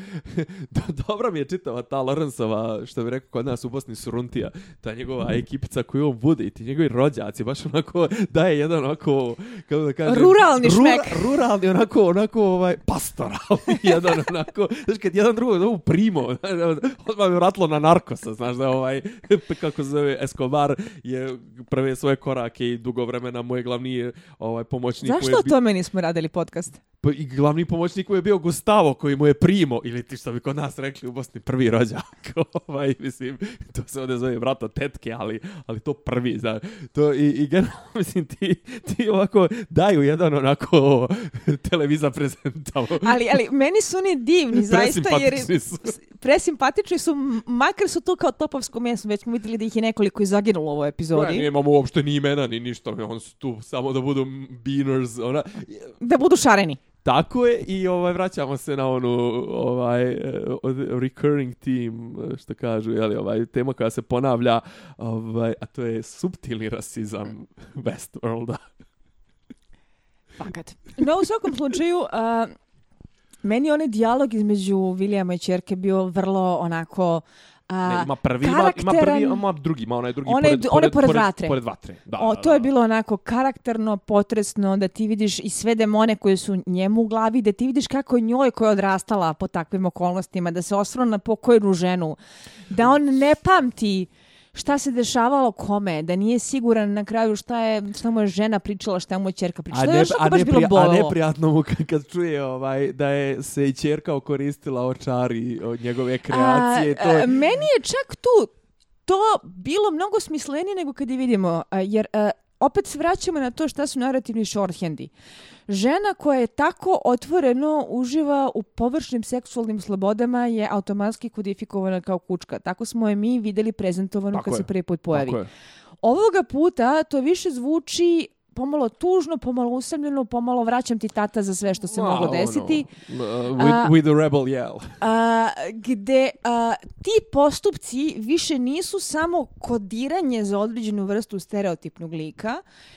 [laughs] do- dobra mi je čitava ta Lorenzova, što bi rekao kod nas u Bosni Suruntija, ta njegova ekipica koju on bude i ti njegovi rođaci, baš onako daje jedan onako, kako da kažem... Ruralni šmek. Ruralni, onako, onako, ovaj, pastoralni, [laughs] jedan onako, znaš, kad jedan drugog zovu primo, odmah mi vratilo na narkosa, znaš da ovaj, kako se zove, Escobar je prve svoje korake i dugo vremena mu je glavni ovaj, pomoćnik. je Zašto o bi- tome nismo radili podcast? Pa i glavni pomoćnik mu je bio Gustavo, koji mu je primo, ili ti što bi kod nas rekli u Bosni, prvi rođak. [laughs] ovaj, mislim, to se ovdje zove vrato tetke, ali, ali to prvi, znaš. To, i, I generalno, [laughs] mislim, ti, ti ovako daju jedan onako [laughs] televizor prezentavo. Ali, ali meni su oni divni, zaista, jer su. presimpatični su, makar su tu kao topovsko mjesto, već smo vidjeli da ih je nekoliko i zaginulo u ovoj Ja, epizodi. Uopšte ni imena, ni ništa. On su tu samo da budu beaners. Ona. Da budu šareni. Tako je i ovaj vraćamo se na onu ovaj eh, recurring team što kažu je li ovaj tema koja se ponavlja ovaj a to je suptilni rasizam Westworlda. Fakat. No, u svakom slučaju, a, meni onaj dijalog između Williama i čerke bio vrlo onako... A, Ne, ima prvi, ima, ima prvi, ima drugi, ima onaj drugi Onaj- pored, onaj pored vatre. Pored vatre. Da, O, da, to je da. bilo onako karakterno, potresno, da ti vidiš i sve demone koje su njemu u glavi, da ti vidiš kako je njoj koja je odrastala po takvim okolnostima, da se osvrnu na pokojnu ženu, da on ne pamti šta se dešavalo kome, da nije siguran na kraju šta je šta mu je žena pričala, šta mu je ćerka pričala. A, je ne, a, baš bilo neprija- a bolelo. neprijatno mu kad, kad čuje ovaj, da je se i čerka okoristila očari od njegove kreacije. A, to je, a, meni je čak tu to bilo mnogo smislenije nego kad je vidimo, a, jer a, opet se vraćamo na to šta su narativni shorthandi. Žena koja je tako otvoreno uživa u površnim seksualnim slobodama je automatski kodifikovana kao kučka. Tako smo je mi videli prezentovano Tako kad je. se prvi put pojavi. tako je. Ovoga puta to više zvuči pomalo tužno, pomalo usamljeno, pomalo vraćam ti tata za sve što se Ma, moglo ono, desiti. uh, with, A- with the rebel yell. a, gde a, ti postupci više nisu samo kodiranje za određenu vrstu stereotipnog lika,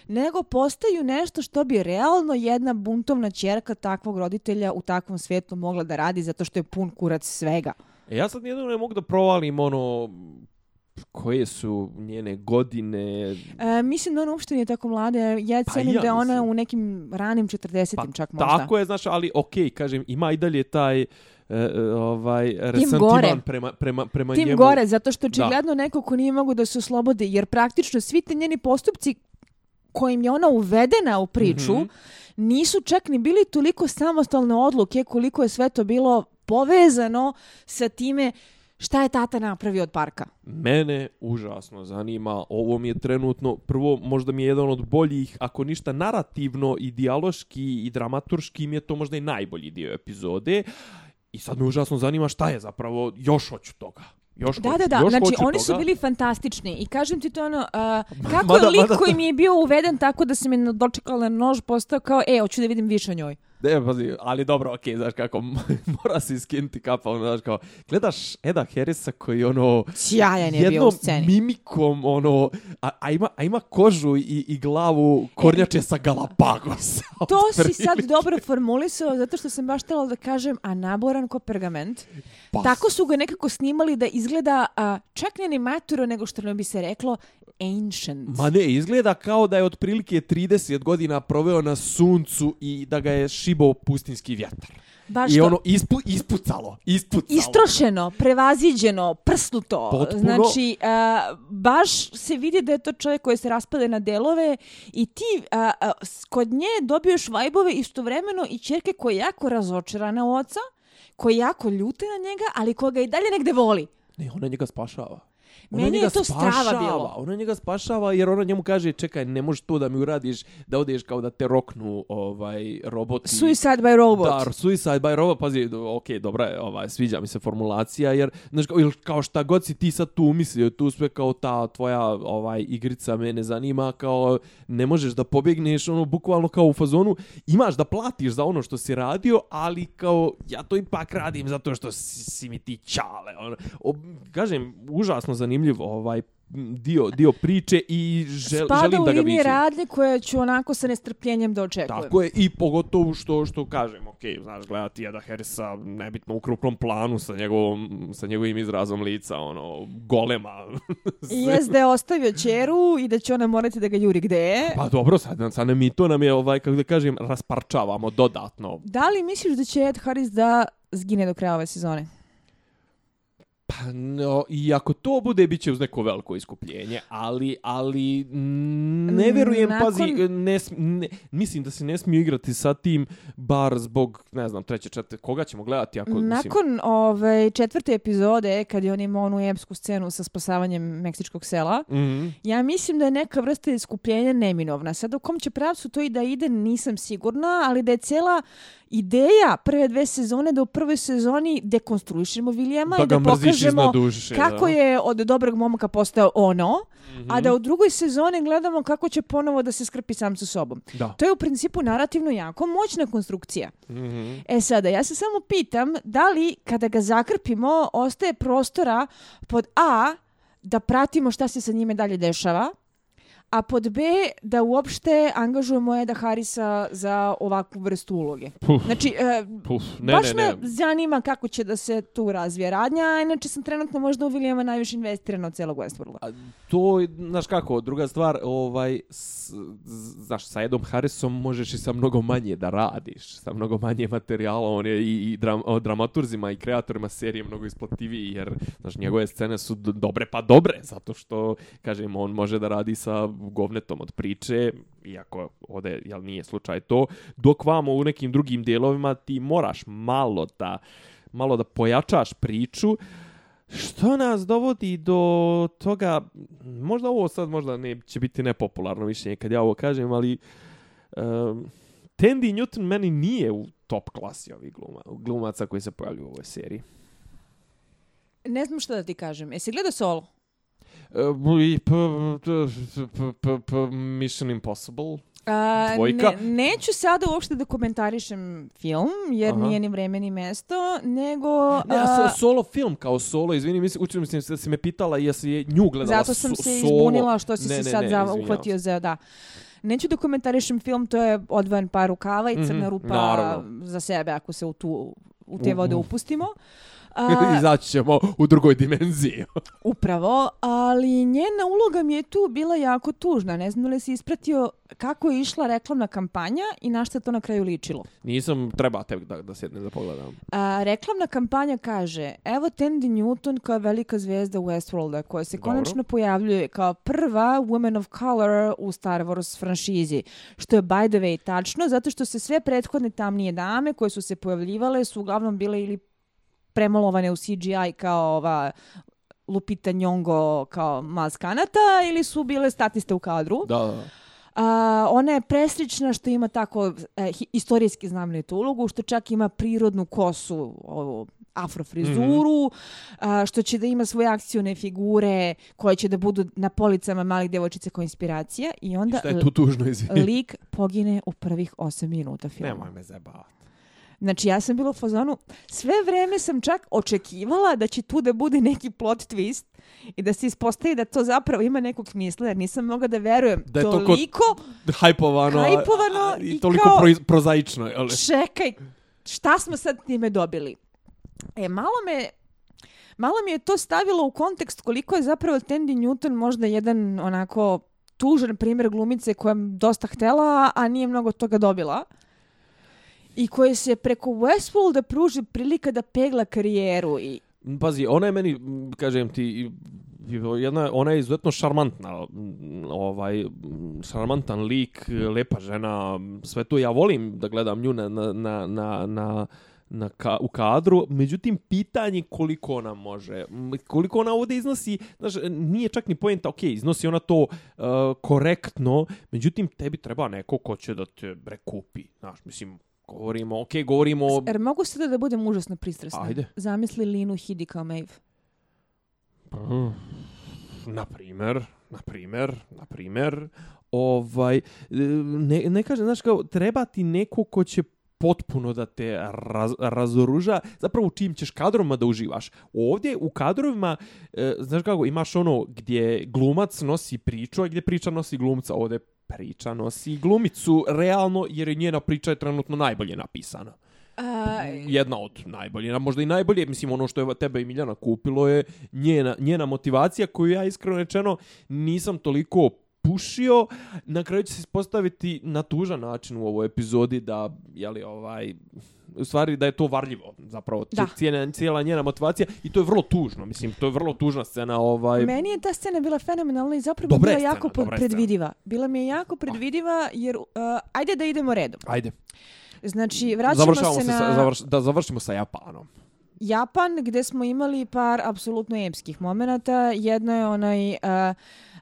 nego postaju nešto što bi realno jedna buntovna ćerka takvog roditelja u takvom svijetu mogla da radi zato što je pun kurac svega. E, ja sad jedno ne mogu da provalim ono koje su njene godine. E, mislim da ona uopšte nije tako mlada. Ja Pa cenim ja da ona mislim. u nekim ranim 40-im Pa čak možda. tako je, znaš, ali okej, kažem, ima i dalje taj e, ovaj gore. resentiman prema, prema, prema Tim njemu. gore, zato što očigledno neko ko nije mogu da se oslobodi, jer praktično svi te njeni postupci kojim je ona uvedena u priču, Mhm. nisu čak ni bili toliko samostalne odluke koliko je sve to bilo povezano sa time Šta je tata napravio od parka? Mene užasno zanima, ovo mi je trenutno, prvo možda mi je jedan od boljih, ako ništa narativno i dijaloški i dramaturški mi je to možda i najbolji dio epizode. I sad me užasno zanima šta je zapravo, još hoću toga. Još Da, hoću, da, da, još znači oni toga. su bili fantastični i kažem ti to ono, uh, [laughs] kako Mada- je lik mada- koji mi je bio uveden tako da se mi dočekala na nož postao kao, e, hoću da vidim više o njoj. Ne, pazi, ali dobro, okej, znaš kako, [laughs] mora se iskinuti kapa, ono, znaš kao, gledaš Eda Harrisa koji, ono, Sjajan je bio u jednom sceni. mimikom, ono, a, a, ima, a ima kožu i, i glavu kornjače sa Galapagosa. [laughs] To si sad dobro formulisao zato što sam baš htjela da kažem, a naboran ko pergament. Pa, Tako su ga nekako snimali da izgleda a, čak ne ni maturo nego što ne bi se reklo ancient. Ma ne, izgleda kao da je otprilike 30 godina proveo na suncu i da ga je šibao pustinski vjetar. Baš I to. ono ispu, ispucalo, ispucalo. Istrošeno, prevaziđeno, prsnuto. Potpuno. Znači, a, baš se vidi da je to čovjek koji se raspade na delove i ti a, a, kod nje dobiješ vajbove istovremeno i čerke koja je jako razočarana u oca, koja je jako ljuta na njega, ali koga i dalje negde voli. Ne, ona njega spašava. Ona Meni je njega to strava spašava. bilo. Ona njega spašava jer ona njemu kaže čekaj, ne možeš to da mi uradiš, da odeš kao da te roknu ovaj, roboti. Suicide by robot. Da, Suicide by Robot, pazi, ok, dobra je, ovaj, sviđa mi se formulacija, jer, znaš, kao, ili kao šta god si ti sad tu umislio, tu sve kao ta tvoja ovaj igrica me ne zanima, kao ne možeš da pobjegneš, ono, bukvalno kao u fazonu, imaš da platiš za ono što si radio, ali kao, ja to ipak radim zato što si, si mi ti čale, ono, o, kažem, užasno zanimljiv ovaj dio, dio priče i žel, Spada želim u da ga vidim. radnje koje ću onako sa nestrpljenjem da očekujem. Tako je, i pogotovo što, što kažem, ok, znaš, gledati Eda Harrisa, nebitno u krupnom planu sa, njegovom, sa njegovim izrazom lica, ono, golema. [laughs] I da je ostavio čeru i da će ona morati da ga juri gde je. pa dobro, sad, sad nam i to nam je, ovaj, kako da kažem, rasparčavamo dodatno. Da li misliš da će Ed Harris da zgine do kraja ove sezone? Pa, no, i ako to bude, bit će uz neko veliko iskupljenje, ali, ali, mm, ne vjerujem, Nakon- pazi, ne, ne, mislim da se ne smiju igrati sa tim, bar zbog, ne znam, treće, četvrte, koga ćemo gledati, ako, mislim, Nakon ove, četvrte epizode, kad je on imao onu epsku scenu sa spasavanjem Meksičkog sela, Mhm. ja mislim da je neka vrsta iskupljenja neminovna. Sad u kom će pravcu to i da ide, nisam sigurna, ali da je cela ideja prve dve sezone da u prvoj sezoni dekonstruišemo Vilijama da i da pokažemo duše. kako da. je od dobrog momaka postao ono, Mhm. a da u drugoj sezoni gledamo kako će ponovo da se skrpi sam sa sobom. Da. To je u principu narativno jako moćna konstrukcija. Mhm. E sada, ja se samo pitam da li kada ga zakrpimo ostaje prostora pod A da pratimo šta se sa njime dalje dešava, a pod B da uopšte angažujemo Eda Harisa za ovakvu vrstu uloge. Puf, Znači, e, puf, ne, baš ne, ne. me zanima kako će da se tu razvije radnja, a inače sam trenutno možda u Williama najviše investirana od celog Westworlda. A to, je, znaš kako, druga stvar, ovaj, s, znaš, sa Edom Harrisom možeš i sa mnogo manje da radiš, sa mnogo manje materijala, on je i, i dram, o, dramaturzima i kreatorima serije mnogo isplativiji, jer, znaš, njegove scene su dobre pa dobre, zato što, kažem, on može da radi sa govnetom od priče, iako ovde, jel, nije slučaj to, dok vamo u nekim drugim dijelovima ti moraš malo da, malo da pojačaš priču, Što nas dovodi do toga, možda ovo sad možda ne će biti nepopularno mišljenje kad ja ovo kažem, ali um, Tandy Newton meni nije u top klasi ovih gluma, glumaca koji se pojavljuju u ovoj seriji. Ne znam šta da ti kažem. Jesi gledao solo? Uh, i p, Mission Impossible. A, Dvojka. Ne, neću sada uopšte da komentarišem film, jer Aha. nije ni vreme ni mesto, nego... Ne, a, a, so- solo film kao solo, izvini, mislim, učinu mislim da si me pitala jesi je nju gledala zato sam so- se solo. izbunila što si Ne, se ne, sad ne, za, uhvatio se. za... Da. Neću da komentarišem film, to je odvojen par rukava i crna Mhm, rupa naravno. za sebe ako se u, tu, u te U- vode upustimo. A, [laughs] Izaći ćemo u drugoj dimenziji. [laughs] Upravo, ali njena uloga mi je tu bila jako tužna. Ne znam li si ispratio kako je išla reklamna kampanja i na je to na kraju ličilo. Nisam, treba tek da, da sjednem da pogledam. A, reklamna kampanja kaže, evo Tandy Newton kao velika zvezda Westworlda koja se Dobro. konačno pojavljuje kao prva woman of color u Star Wars franšizi. Što je by the way tačno, zato što se sve prethodne tamnije dame koje su se pojavljivale su uglavnom bile ili premolovane u CGI kao ova Lupita Nyong'o kao Maz Kanata ili su bile statiste u kadru. Da, da. A, ona je preslična što ima tako e, istorijski znamenitu ulogu, što čak ima prirodnu kosu, ovu afrofrizuru, mm -hmm. što će da ima svoje akcione figure koje će da budu na policama malih djevojčice kao inspiracija i onda Šta je tu tužno, lik pogine u prvih 8 minuta filma. Nemoj me zajebavati. Znači ja sam bila u fazonu, sve vreme sam čak očekivala da će tu da bude neki plot twist i da se ispostavi da to zapravo ima nekog smisla, jer nisam mogla da verujem Da je to toliko, Hajpovano, Hajpovano i i toliko kao- proiz- prozaično. Ali. čekaj, šta smo sad time dobili? E, malo me, malo mi je to stavilo u kontekst koliko je zapravo Tandy Newton možda jedan onako tužan primjer glumice koja je dosta htela, a nije mnogo toga dobila. I koje se preko Westworlda pruži prilika da pegla karijeru i Pazi, ona je meni, kažem ti, jedna, ona je izuzetno šarmantna, ovaj, šarmantan lik, lepa žena, sve to ja volim da gledam nju na, na, na, na, na na ka, u kadru, međutim pitanje koliko ona može, koliko ona ovdje iznosi, znaš, nije čak ni poenta, ok, iznosi ona to uh, korektno, međutim tebi treba neko ko će da te bre kupi, znaš, mislim, govorimo, ok, govorimo o... Jer mogu sada da budem užasno pristrasna. Ajde. Zamisli Linu Hidi kao Maeve. Mm. Na primer, na primer, na primer, ovaj, ne, ne kažem, znaš kao, treba ti neko ko će potpuno da te raz, razoruža, zapravo u čim ćeš kadrovima da uživaš. Ovdje u kadrovima, e, znaš kako, imaš ono gdje glumac nosi priču, a gdje priča nosi glumca. Ovdje priča nosi glumicu, realno, jer je njena priča je trenutno najbolje napisana. A, jedna od najboljih, a možda i najbolje, mislim ono što je tebe i Miljana kupilo je njena, njena motivacija koju ja iskreno rečeno nisam toliko pušio, na kraju će se ispostaviti na tužan način u ovoj epizodi da, jeli, ovaj, u stvari da je to varljivo, zapravo, Da. cijena, cijela njena motivacija i to je vrlo tužno, mislim, to je vrlo tužna scena, ovaj, Meni je ta scena bila fenomenalna i zapravo Dobra bila jako scena, dobra je scena. predvidiva. Bila mi je jako predvidiva jer, uh, ajde da idemo redom. ajde, Znači, vraćamo završavamo se se, na sa, završ, da završimo sa Japanom. Japan gdje smo imali par apsolutno epskih momenata. Jedno je onaj... Uh,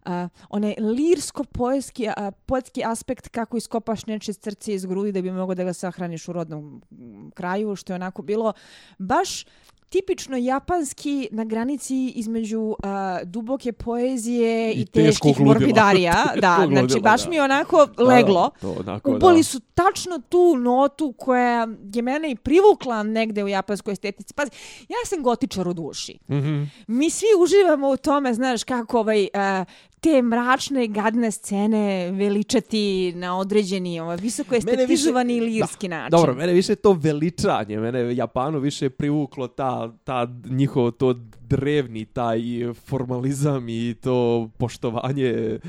Uh, onaj lirsko-poetski uh, poetski aspekt kako iskopaš neče srce iz grudi da bi mogo da ga sahraniš u rodnom mm, kraju, što je onako bilo baš tipično japanski na granici između uh, duboke poezije i, I teških morbidarija. [laughs] da, znači ludila, baš da. mi onako leglo. Da, onako, Uboli da. su tačno tu notu koja je mene i privukla negde u japanskoj estetici. Pazi, ja sam gotičar u duši. Mhm. Mi svi uživamo u tome, znaš, kako ovaj, uh, te mračne, gadne scene veličati na određeni, ovaj, visoko Mene više- estetizovani lirski da, način. Dobro, mene više to veličanje, mene Japanu više privuklo ta, ta njihovo to drevni taj formalizam i to poštovanje eh,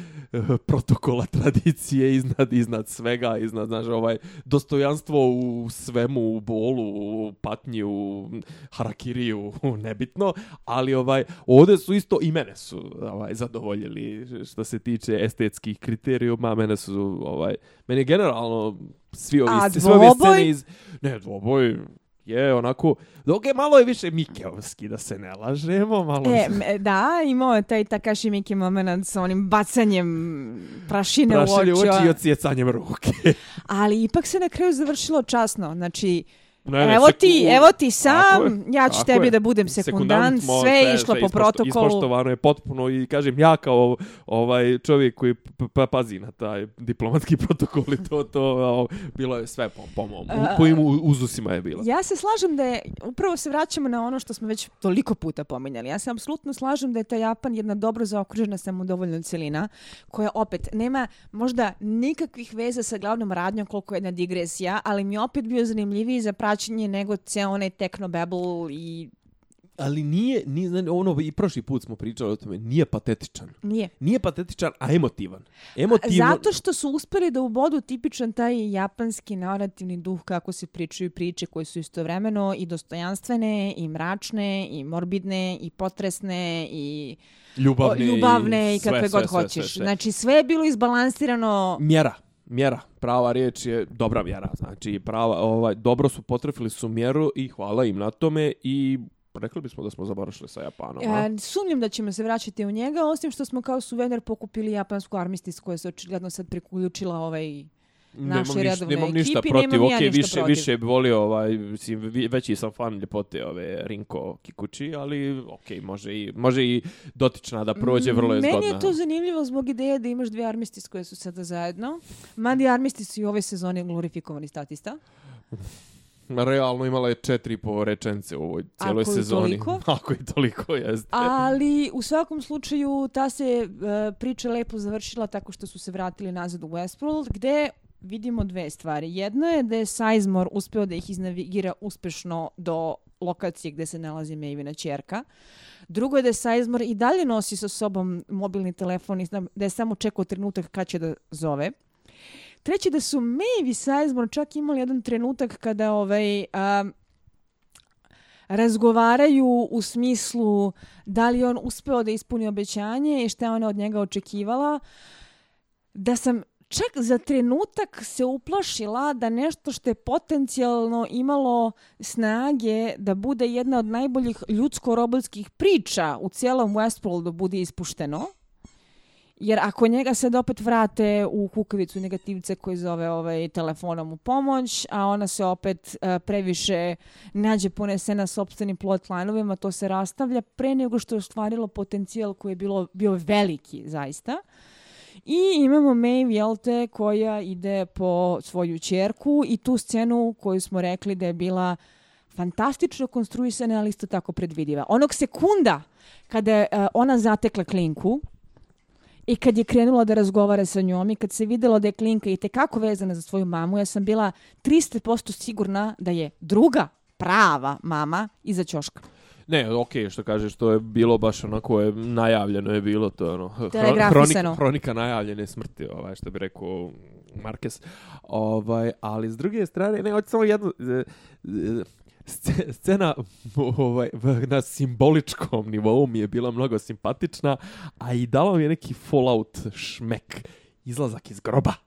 protokola tradicije iznad iznad svega, iznad znaš, ovaj dostojanstvo u svemu, u bolu, u patnji, u harakiriju, [laughs] nebitno, ali ovaj ovde su isto i mene su ovaj zadovoljili što se tiče estetskih kriterijuma, mene su ovaj meni je generalno svi ovi A sve ove scene iz ne dvoboj je onako dok je malo je više Mikeovski da se ne lažemo malo E, m- da, imao je taj Takashi Miki moment sa onim bacanjem prašine prašilje u u oči. oči i odsjecanjem ruke Ali ipak se na kraju završilo časno. Znači, Ne, ne, evo seku- ti, evo ti sam, je, ja ću tebi je. da budem sekundant, mo- sve je išlo po ispošto- protokolu. Ispoštovano je potpuno i kažem ja kao ovaj čovjek koji pazi na taj diplomatski [laughs] protokol i to, to o, bilo je sve po, po mom, u, po im uzusima je bilo. Ja se slažem da je, upravo se vraćamo na ono što smo već toliko puta pominjali. Ja se apsolutno slažem da je ta Japan jedna dobro zaokružena samodovoljna celina, koja opet nema možda nikakvih veza sa glavnom radnjom koliko je jedna digresija, ali mi je opet bio zanimljiviji za praćenje nego ceo onaj technobabble i Ali nije, nije, znači, ono i prošli put smo pričali o tome, nije patetičan. nije. Nije patetičan, a emotivan. Emotivno, Zato što su uspeli da ubodu tipičan taj japanski narativni duh kako se pričaju priče koje su istovremeno i dostojanstvene, i mračne, i morbidne, i potresne, i ljubavne, o, ljubavne i sve, kakve sve, god sve, hoćeš. Sve, sve. Znači sve je bilo izbalansirano. Mjera, mjera, prava riječ je dobra mjera. Znači, prava, ovaj, dobro su potrefili su mjeru i hvala im na tome i rekli bismo da smo završili sa Japanom. a? E, sumnjam da ćemo se vraćati u njega, osim što smo kao suvener pokupili japansku armistis koja se očigledno sad priključila ovaj našoj redovnoj nemam ništa ekipi, protiv, nemam ja okej, ništa više, protiv. više bi volio, ovaj, mislim, veći sam fan ljepote ove Rinko Kikuchi, ali okej, može, i, može i dotična da prođe, vrlo je Meni zgodna. je to zanimljivo zbog ideje da imaš dvije armistis koje su sada zajedno. Madi armistis su i ove sezone glorifikovani statista. Realno imala je četiri po rečence u ovoj cijeloj Ako sezoni. toliko. [laughs] Ako i toliko, jeste. Ali u svakom slučaju ta se e, priča lepo završila tako što su se vratili nazad u Westworld gde vidimo dve stvari. Jedno je da je Sizemore uspeo da ih iznavigira uspešno do lokacije gde se nalazi Mavina ćerka. Drugo je da je Sizemore i dalje nosi sa sobom mobilni telefon i da je samo čekao trenutak kad će da zove. Treće da su Maeve i Sizemore čak imali jedan trenutak kada ovaj, um, razgovaraju u smislu da li on uspeo da ispuni obećanje i šta je ona od njega očekivala, da sam čak za trenutak se uplašila da nešto što je potencijalno imalo snage da bude jedna od najboljih ljudsko-robotskih priča u cijelom Westworldu bude ispušteno. Jer ako njega sad opet vrate u kukavicu negativce koji zove ovaj telefonom u pomoć, a ona se opet uh, previše nađe ponesena sopstvenim plotlinovima, to se rastavlja pre nego što je ostvarilo potencijal koji je bilo, bio veliki zaista. I imamo Maeve, jel te, koja ide po svoju čerku i tu scenu koju smo rekli da je bila fantastično konstruisana, ali isto tako predvidiva. Onog sekunda kada je e, ona zatekla klinku, i kad je krenula da razgovara sa njom i kad se videlo da je Klinka i tekako vezana za svoju mamu, ja sam bila 300% sigurna da je druga prava mama iza ćoška. Ne, okej, što kažeš, to je bilo baš onako je najavljeno je bilo to ono [laughs] hronika, hronika najavljene smrti, ovaj što bi rekao Marquez. Ovaj, ali s druge strane, ne, hoću samo jednu e, e, sce- scena [laughs] ovaj, na simboličkom nivou mi je bila mnogo simpatična, a i dala mi je neki Fallout šmek. Izlazak iz groba.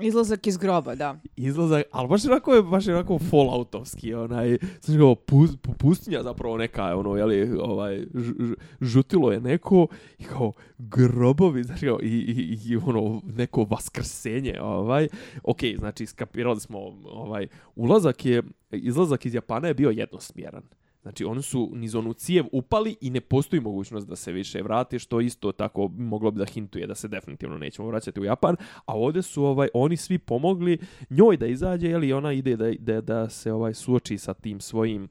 Izlazak iz groba, da. izlazak, ali baš onako je baš onako falloutovski, onaj, znači kao pus, pustinja zapravo neka, ono, jeli, ovaj, ž, ž, žutilo je neko, i kao grobovi, znači kao, i, i, i ono, neko vaskrsenje, ovaj, ok, znači, skapirali smo, ovaj, ulazak je, izlazak iz Japana je bio jednosmjeran. Znači, oni su niz onu cijev upali i ne postoji mogućnost da se više vrati, što isto tako moglo bi da hintuje da se definitivno nećemo vraćati u Japan. A ovdje su ovaj oni svi pomogli njoj da izađe, jeli ona ide da, da, da se ovaj suoči sa tim svojim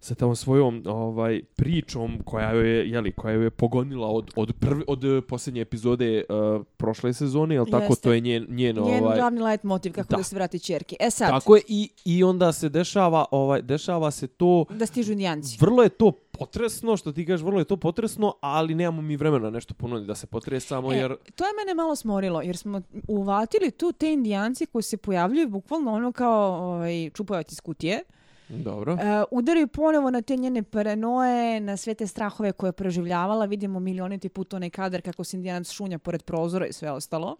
sa tom svojom ovaj pričom koja joj je jeli koja joj je pogonila od od prve od eh, posljednje epizode uh, prošle sezone, jel tako Jeste. to je njen njen Njen ovaj glavni light motiv kako Da. da. se vrati čerke. E sad, tako je i i onda se dešava ovaj dešava se to da stižu indijanci. Vrlo je to potresno, što ti kažeš, vrlo je to potresno, ali nemamo mi vremena nešto puno da se potresamo, jer... E, to je mene malo smorilo, jer smo uvatili tu te indijanci koji se pojavljuju bukvalno ono kao ovaj, čupajac iz kutije. Dobro. Uh, udaraju ponovo na te njene paranoje, na sve te strahove koje je proživljavala. Vidimo milioniti put onaj kadar kako se indijanac šunja pored prozora i sve ostalo.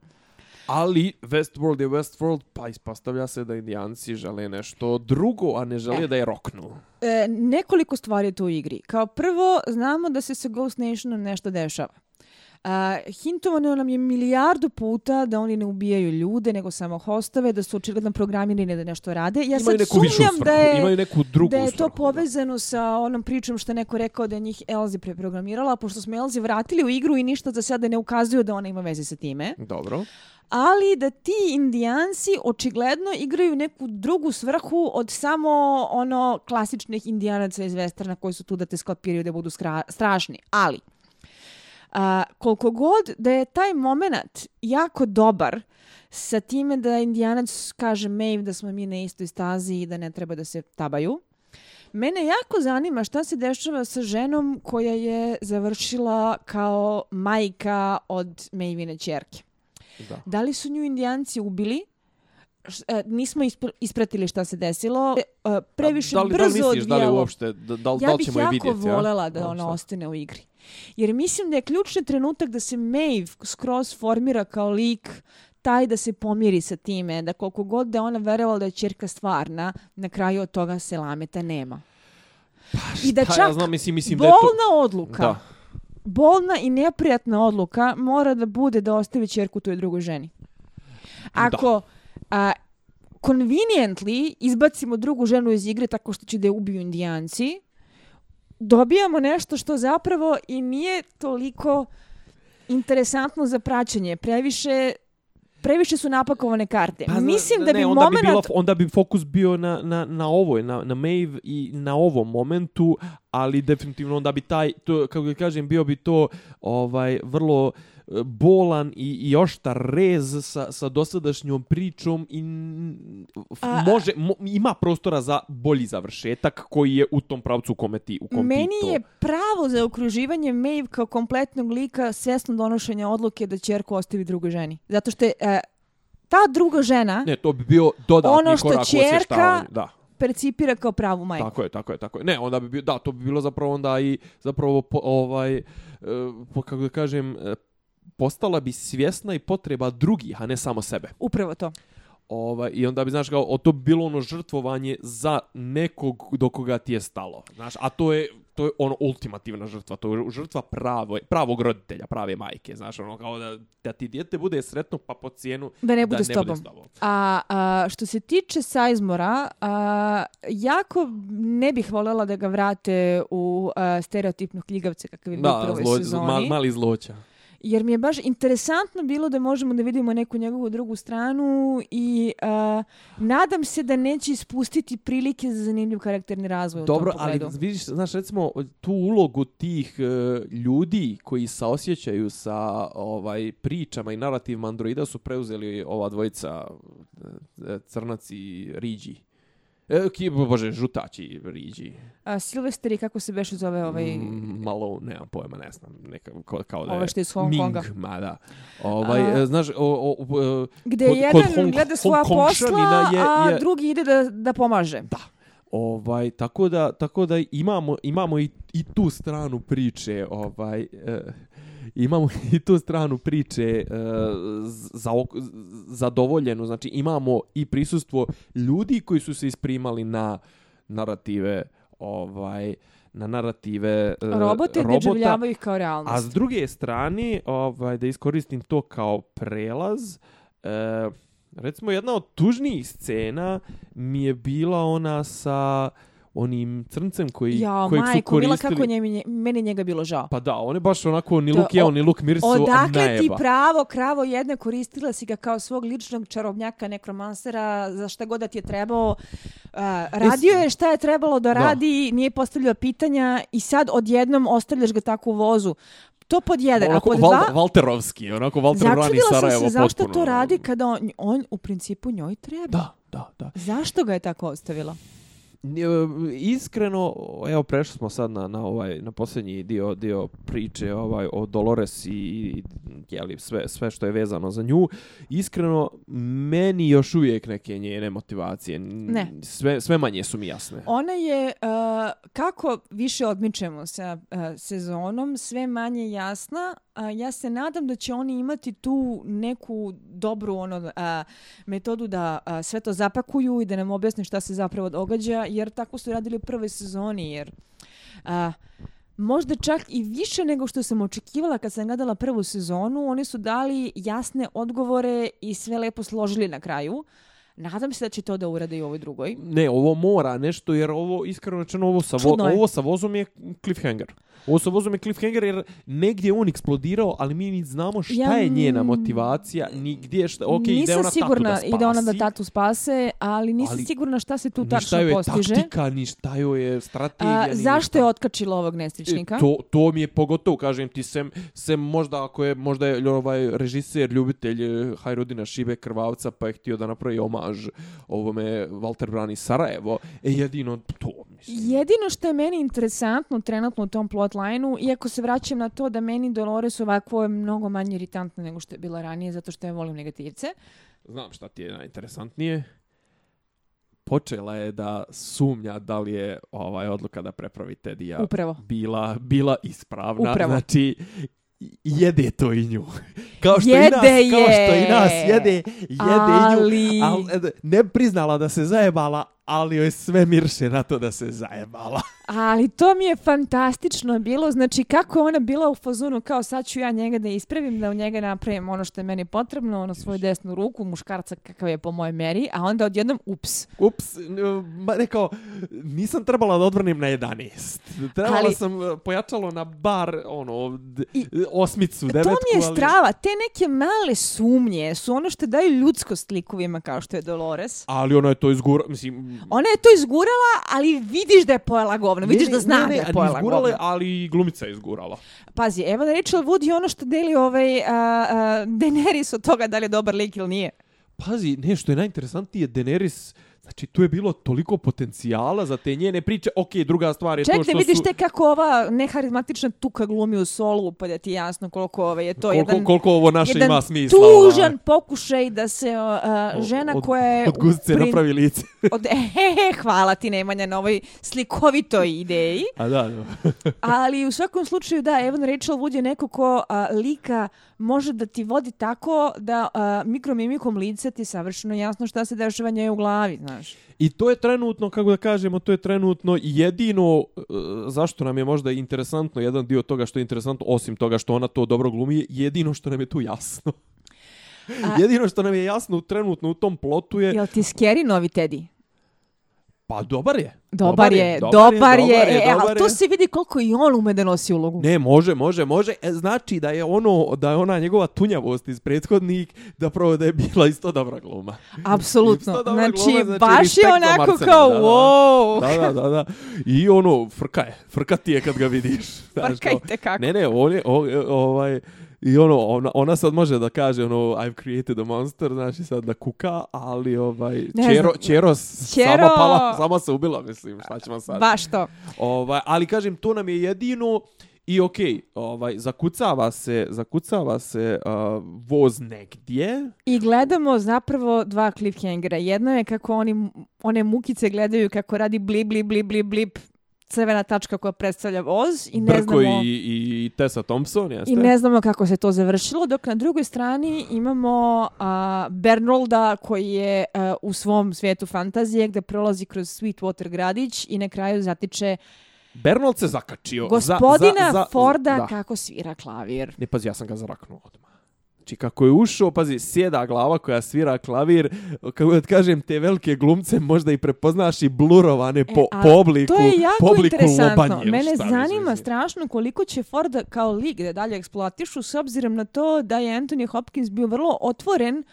Ali Westworld je Westworld, pa ispostavlja se da indijanci žele nešto drugo, a ne žele E. da je roknu. E, nekoliko stvari je tu u igri. Kao prvo, znamo da se sa Ghost Nationom nešto dešava. Uh, hintovano nam je milijardu puta da oni ne ubijaju ljude, nego samo hostove, da su očigledno programirani da nešto rade. Ja imaju sad neku višu sumnjam svrhu, da je, imaju neku drugu da je to povezano sa onom pričom što je neko rekao da je njih Elzi preprogramirala, pošto smo Elzi vratili u igru i ništa za sada ne ukazuju da ona ima veze sa time. Da. Dobro. Ali da ti indijanci očigledno igraju neku drugu svrhu od samo ono klasičnih indijanaca iz westerna koji su tu da te sklapiraju da budu strašni. Ali, a, koliko god da je taj moment jako dobar sa time da indijanac kaže Maeve da smo mi na istoj stazi i da ne treba da se tabaju, Mene jako zanima šta se dešava sa ženom koja je završila kao majka od Maevine čerke. Da. Da li su nju indijanci ubili? E, nismo ispr- ispratili šta se desilo. E, e, previše da li, brzo da li misliš da li odvijalo. uopšte, da, da, da Ja li bih ćemo je jako vidjeti? volela da A, ona ostane u igri. Jer mislim da je ključni trenutak da se Maeve skroz formira kao lik taj da se pomiri sa time, da koliko god da ona verovala da je čerka stvarna, na kraju od toga se lameta nema. I da Pa čak ja znam, mislim, mislim da je to... bolna odluka, Da. bolna i neprijatna odluka mora da bude da ostavi čerku toj drugoj ženi. Ako a, conveniently izbacimo drugu ženu iz igre tako što će da je ubiju indijanci, dobijamo nešto što zapravo i nije toliko interesantno za praćenje. Previše previše su napakovane karte. Pa, Mislim da ne, bi onda moment... bi bila, onda bi fokus bio na, na, na ovoj, na, na Maeve i na ovom momentu, ali definitivno onda bi taj, to, kako ga kažem, bio bi to ovaj vrlo e, bolan i, i oštar rez sa, sa dosadašnjom pričom i A- može, mo, ima prostora za bolji završetak koji je u tom pravcu u kome ti, u kom ti Meni to... je pravo za okruživanje Maeve kao kompletnog lika svjesno donošenje odluke da ćerku ostavi drugoj ženi. Zato što je e, ta druga žena Ne, to bi bio dodatni Ono što korak osvještavanju, Da. percipira kao pravu majku. Tako je, tako je, tako je. Ne, onda bi bio, da, to bi bilo zapravo onda i zapravo po, ovaj, e, po, kako da kažem, e, postala bi svjesna i potreba drugih, a ne samo sebe. Upravo to. Ovaj, I onda bi, znaš, kao, o, to bi bilo ono žrtvovanje za nekog do koga ti je stalo. Znaš, a to je, to je ono ultimativna žrtva, to je žrtva pravo, pravog roditelja, prave majke, znaš, ono kao da, da ti dijete bude sretno pa po cijenu Da ne da bude s ne tobom. bude s tobom. A, a što se tiče Sizemora, a, jako ne bih voljela da ga vrate u a, stereotipnog kljigavca kakav je bio u Da, prvoj zlo, sezoni. mal, mali zloća. Jer mi je baš interesantno bilo da možemo da vidimo neku njegovu drugu stranu i a, nadam se da neće ispustiti prilike za zanimljiv karakterni razvoj Dobro, u tom ali pogledu. vidiš, znaš, recimo, tu ulogu tih e, ljudi koji saosjećaju sa ovaj pričama i narativima androida su preuzeli ova dvojica e, crnac i riđi. E, ki, bože, žutači riđi. A, Silvester i kako se beše zove ovaj... Mm, malo, nemam pojma, ne znam, neka, kao, kao da je... Ovaj što je iz Hong Ming, Konga. ma da. Ovaj, A- e, znaš, o, o, o, e, Gde kod- jedan kod Hong- gleda svoja posla, je- a je- drugi ide da, da pomaže. Da. Ovaj tako da tako da imamo imamo i, i tu stranu priče, ovaj e, imamo [laughs] i tu stranu priče e, za zadovoljenu, znači imamo i prisustvo ljudi koji su se isprimali na narative ovaj na narative e, Robote robota, doživljavaju ih kao realnost. a s druge strane, ovaj, da iskoristim to kao prelaz, e, recimo jedna od tužnijih scena mi je bila ona sa onim crncem koji, ja, kojeg su majko, bila koristili. kako nje, meni njega bilo žao. Pa da, on je baš onako ni luk jeo, ni luk mirsu, Odakle ti najeba. pravo, kravo jedne, koristila si ga kao svog ličnog čarobnjaka, nekromansera, za šta god da ti je trebao. Uh, radio je šta je trebalo da Da. radi, nije postavljao pitanja i sad odjednom ostavljaš ga tako u vozu. To pod jedan. A Onako pod Val, dva, Valterovski, onako Valter brani začudila sam Sarajevo se zašto potpuno. to radi kada on, on u principu njoj treba. Da, da, da. Zašto ga je tako ostavila? E, Iskreno, evo prešli smo sad na, na ovaj na posljednji dio dio priče ovaj o Dolores i, i jeli, sve sve što je vezano za nju. Iskreno meni još uvijek neke njene motivacije Ne. sve sve manje su mi jasne. Ona je, uh, kako više odmičemo sa uh, sezonom, sve manje jasna. A ja se nadam da će oni imati tu neku dobru ono, uh, metodu da uh, sve to zapakuju i da nam objasne šta se zapravo događa, jer tako su radili u prvoj sezoni, jer A, možda čak i više nego što sam očekivala kad sam gledala prvu sezonu, oni su dali jasne odgovore i sve lepo složili na kraju. Nadam se da će to da urade i ovoj drugoj. Ne, ovo mora nešto jer ovo iskreno rečeno ovo sa vo, ovo sa vozom je cliffhanger. Ovo sa vozom je cliffhanger jer negdje je on eksplodirao, ali mi ni znamo šta Ja, je njena motivacija, ni gdje šta, okej, ide nisam ona sigurna tatu da ide ona da spasi. tatu spase, ali nisam Ali sigurna šta se tu ni šta tačno joj je postiže. taktika, ni šta joj je strategija, A, zašto ništa. je otkačila ovog nesrećnika? E, To, to mi je pogotovo, kažem ti, sem, sem možda ako je, možda je ovaj režiser, ljubitelj eh, Hajrudina Šibe Krvavca, pa je htio da napravi omaž ovome Walter Brani Sarajevo, e jedino to, mislim. Jedino što je meni interesantno trenutno u tom plotlineu, iako se vraćam na to da meni Dolores ovako je mnogo manje iritantna nego što je bila ranije, zato što ja volim negativce. Znam šta ti je najinteresantnije. Počela je da sumnja da li je ovaj odluka da prepravi Tedija Upravo. bila, bila ispravna. Upravo. Znači, jede to i nju. [laughs] Kao što Jede i nas, kao što i je. nas jede, jede i nju. Ali- Al, e, ne priznala da se zajebala, ali joj sve mirše na to da se zajebala. [laughs] Ali to mi je fantastično bilo, znači kako je ona bila u fazonu kao sad ću ja njega da ispravim, da u njega napravim ono što je meni potrebno, ono svoju desnu ruku, muškarca kakav je po moje meri, a onda odjednom ups. Ups, rekao, nisam trebala da odvrnim na 11. Trebala Ali- sam e, pojačalo na bar, ono, I- osmicu, To devetku, mi je ali- strava, te neke male sumnje su ono što daju ljudskost likovima kao što je Dolores. Ali ona je to izgura, mislim... Ona je to izgurala, ali vidiš da je pojela govno, vidiš ne, da zna ne, ne, da je ne, pojela izgurala govno. ali i glumica je izgurala. Pazi, Evan Rachel Wood je ono što deli ovaj, a, a, Daenerys od toga da li je dobar lik ili nije. Pazi, nešto je najinteresantnije, Daenerys, znači tu je bilo toliko potencijala za te njene priče. Ok, druga stvar je Ček to što vidiš su... te kako ova neharizmatična tuka glumi u solu, pa da ti jasno koliko ovaj, je to koliko, jedan... koliko ovo naše jedan ima smisla. tužan ovaj. pokušaj da se a, žena od, koja je... Od guzice prin- napravi lice. [laughs] Od, [laughs] hehe, hvala ti Nemanja na ovoj slikovitoj ideji. A da, da. [laughs] Ali u svakom slučaju da, Evan Rachel Wood je neko ko a, lika može da ti vodi tako da a, mikromimikom lice ti savršeno jasno šta se dešava njoj u glavi, znaš. I to je trenutno, kako da kažemo, to je trenutno jedino e, zašto nam je možda interesantno, jedan dio toga što je interesantno, osim toga što ona to dobro glumi, jedino što nam je tu jasno. A- [laughs] jedino što nam je jasno trenutno u tom plotu je, Jel ti scary novi Teddy? Pa dobar je. Dobar je, dobar je, e, ali dobar to je. se vidi koliko i on ume da nosi ulogu. Ne, može, može, može. E, znači da je ono, da je ona njegova tunjavost iz prethodnih, da pravo da je bila isto dobra gluma. Apsolutno. Isto dobra Znači, gluma, znači, baš je onako Marcela, kao, da, wow. Da, da, da, da. I ono, frka je. Frka ti je kad ga vidiš. [laughs] Frka i tekako. Ne, ne, on je, o, ovaj, i ono, ona, ona sad može da kaže, ono, I've created a monster, znači sad da kuka, ali, ovaj, Ne Čero, znam. Čero, Ćero- sama pala, sama se ubila, mislim, šta ćemo sad. Baš to. Ovaj, ali kažem, to nam je jedino i okej, okay, ovaj, zakucava se, zakucava se uh, voz negdje, I gledamo zapravo dva cliffhangera. Jedno je kako oni, one mukice gledaju kako radi blip, blip, blip, blip, blip, crvena tačka koja predstavlja voz i ne Brko znamo... i, i Tessa Thompson, jeste? I ne znamo kako se to završilo, dok na drugoj strani imamo a, Bernolda koji je a, u svom svijetu fantazije gde prolazi kroz Sweetwater gradić i na kraju zatiče Bernold se zakačio. gospodina za, za, za, Forda da. kako svira klavir. Ne, pazi, ja sam ga zaraknuo odmah. Znači, kako je ušao, pazi, sjeda glava koja svira klavir, kako da kažem, te velike glumce možda i prepoznaš i blurovane po, E, po obliku, To je po jako obliku interesantno. lobanje Mene zanima mislim. strašno koliko će Ford kao lik da dalje eksploatišu s obzirom na to da je Anthony Hopkins bio vrlo otvoren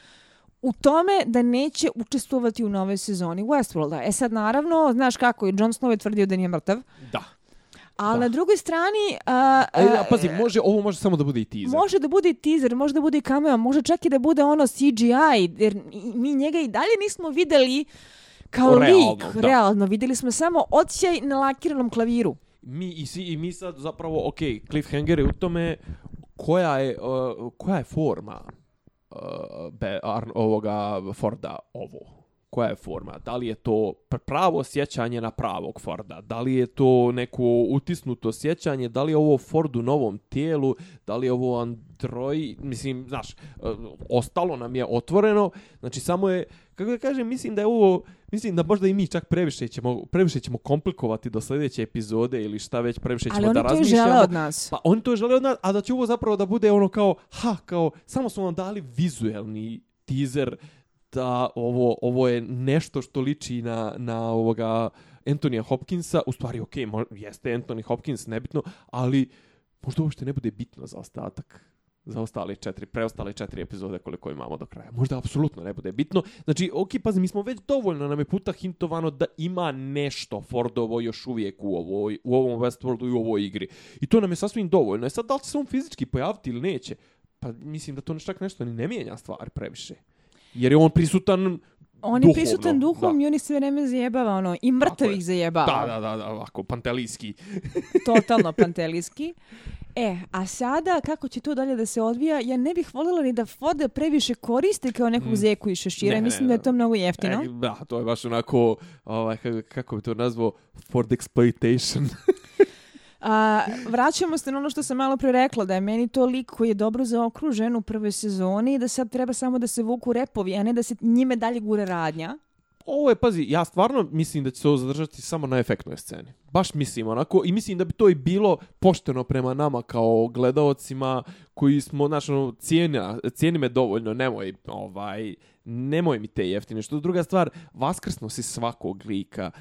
u tome da neće učestvovati u novoj sezoni Westworlda. E sad, naravno, znaš kako, i Jon Snow je tvrdio da nije mrtav, Da. Ali na drugoj strani... A, A, a, a, pazi, može, ovo može samo da bude i teaser. Može da bude i teaser, može da bude i cameo, može čak i da bude ono CGI, jer mi njega i dalje nismo videli kao Realno, lik, da. realno. Videli smo samo odsjaj na lakiranom klaviru. mi i, si, i mi sad zapravo, ok, cliffhanger je u tome koja je, uh, koja je forma uh, be, ar, ovoga Forda ovo. Koja je forma? Da li je to pr- pravo sjećanje na pravog Forda? Da li je to neko utisnuto sjećanje? Da li je ovo Ford u novom tijelu? Da li je ovo Android? Mislim, znaš, uh, ostalo nam je otvoreno. Znači, samo je, kako da kažem, mislim da je ovo, mislim da možda i mi čak previše ćemo, previše ćemo komplikovati do sljedeće epizode ili šta već previše ćemo Ali da oni to i razmišljamo. žele od nas. Pa oni to žele od nas, a da će ovo zapravo da bude ono kao, ha, kao, samo smo vam dali vizuelni teaser da ovo, ovo je nešto što liči na, na ovoga Antonija Hopkinsa, u stvari, ok, mo, jeste Anthony Hopkins, nebitno, ali možda uopšte ne bude bitno za ostatak za ostale četiri, preostale četiri epizode koliko imamo do kraja. Možda apsolutno ne bude bitno. Znači, ok, pazi, mi smo već dovoljno nam je puta hintovano da ima nešto Fordovo još uvijek u, ovoj, u ovom Westworldu i u ovoj igri. I to nam je sasvim dovoljno. E sad, da li će se on fizički pojaviti ili neće? Pa mislim da to čak nešto ni ne mijenja stvar previše. Jer je on prisutan On je duhovno, prisutan duhom da. i on ih sve vreme zajebava, ono, i mrtvih je. zajebava. Da, da, da, da, ovako, pantelijski. [laughs] Totalno pantelijski. E, a sada, kako će to dalje da se odvija, ja ne bih voljela ni da Forda previše koriste kao nekog Mm. zeku i šešira. Ne, ne, Mislim da je to mnogo jeftino. E, da, to je baš onako, ovaj, kako, kako bi to nazvao, Ford exploitation. [laughs] A, vraćamo se na ono što sam malo pre rekla, da je meni to lik koji je dobro zaokružen u prvoj sezoni i da sad treba samo da se vuku repovi, a ne da se njime dalje gure radnja. Ovo je, pazi, ja stvarno mislim da će se ovo zadržati samo na efektnoj sceni. Baš mislim onako i mislim da bi to i bilo pošteno prema nama kao gledaocima koji smo, znači, ono, cijena, cijeni me dovoljno, nemoj, ovaj, nemoj mi te jeftine. Što druga stvar, vaskrsno si svakog lika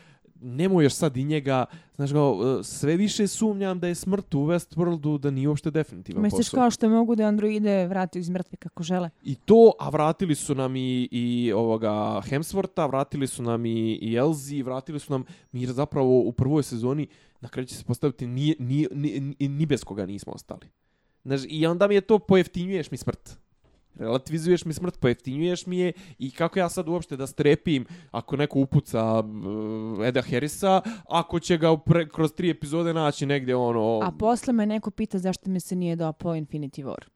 nemoj još sad i njega, znaš kao, sve više sumnjam da je smrt u Westworldu, da nije uopšte definitivan Misliš posao. kao što mogu da androide vrati iz mrtve kako žele? I to, a vratili su nam i, i ovoga Hemswortha, vratili su nam i, i Elsie, vratili su nam, mi zapravo u prvoj sezoni, na kraju će se postaviti, ni, ni, ni, ni, ni bez koga nismo ostali. Znaš, I onda mi je to, pojeftinjuješ mi smrt relativizuješ mi smrt, pojeftinjuješ mi je i kako ja sad uopšte da strepim ako neko upuca uh, Eda Harrisa, ako će ga pre, kroz tri epizode naći negdje ono... A posle me neko pita zašto mi se nije dopao Infinity War.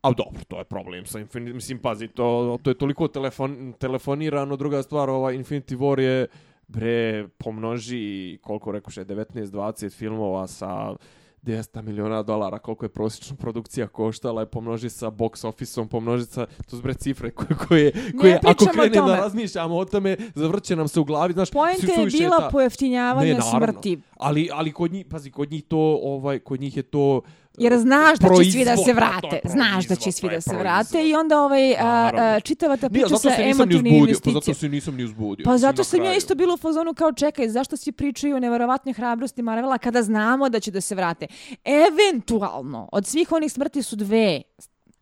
A dobro, to je problem sa Infinity, mislim, pazi, to, to je toliko telefon, telefonirano, druga stvar, ova Infinity War je, bre, pomnoži, koliko rekoše, 19-20 filmova sa 200 miliona dolara, koliko je prosječna produkcija koštala, je pomnoži sa box office-om, pomnoži sa, to su bre cifre koje, koje, koje ako krenem da razmišljamo o tome, zavrće nam se u glavi, znaš, Poenta je bila ta- pojeftinjavanje Ne, naravno. smrti. Ali, ali kod njih, pazi, kod njih to, ovaj, kod njih je to... Jer znaš da će svi da se proizvod, vrate. je Znaš da će proizvod, svi da se proizvod. vrate i onda ovaj, a, a, čitava ta priča sa emotivnim uzbudio, pa zato investicijama. se nisam ni uzbudio. Pa zato sam ja isto bilo u fazonu kao čekaj, zašto svi pričaju o neverovatnoj hrabrosti Marvela kada znamo da će da se vrate. Eventualno, od svih onih smrti su dve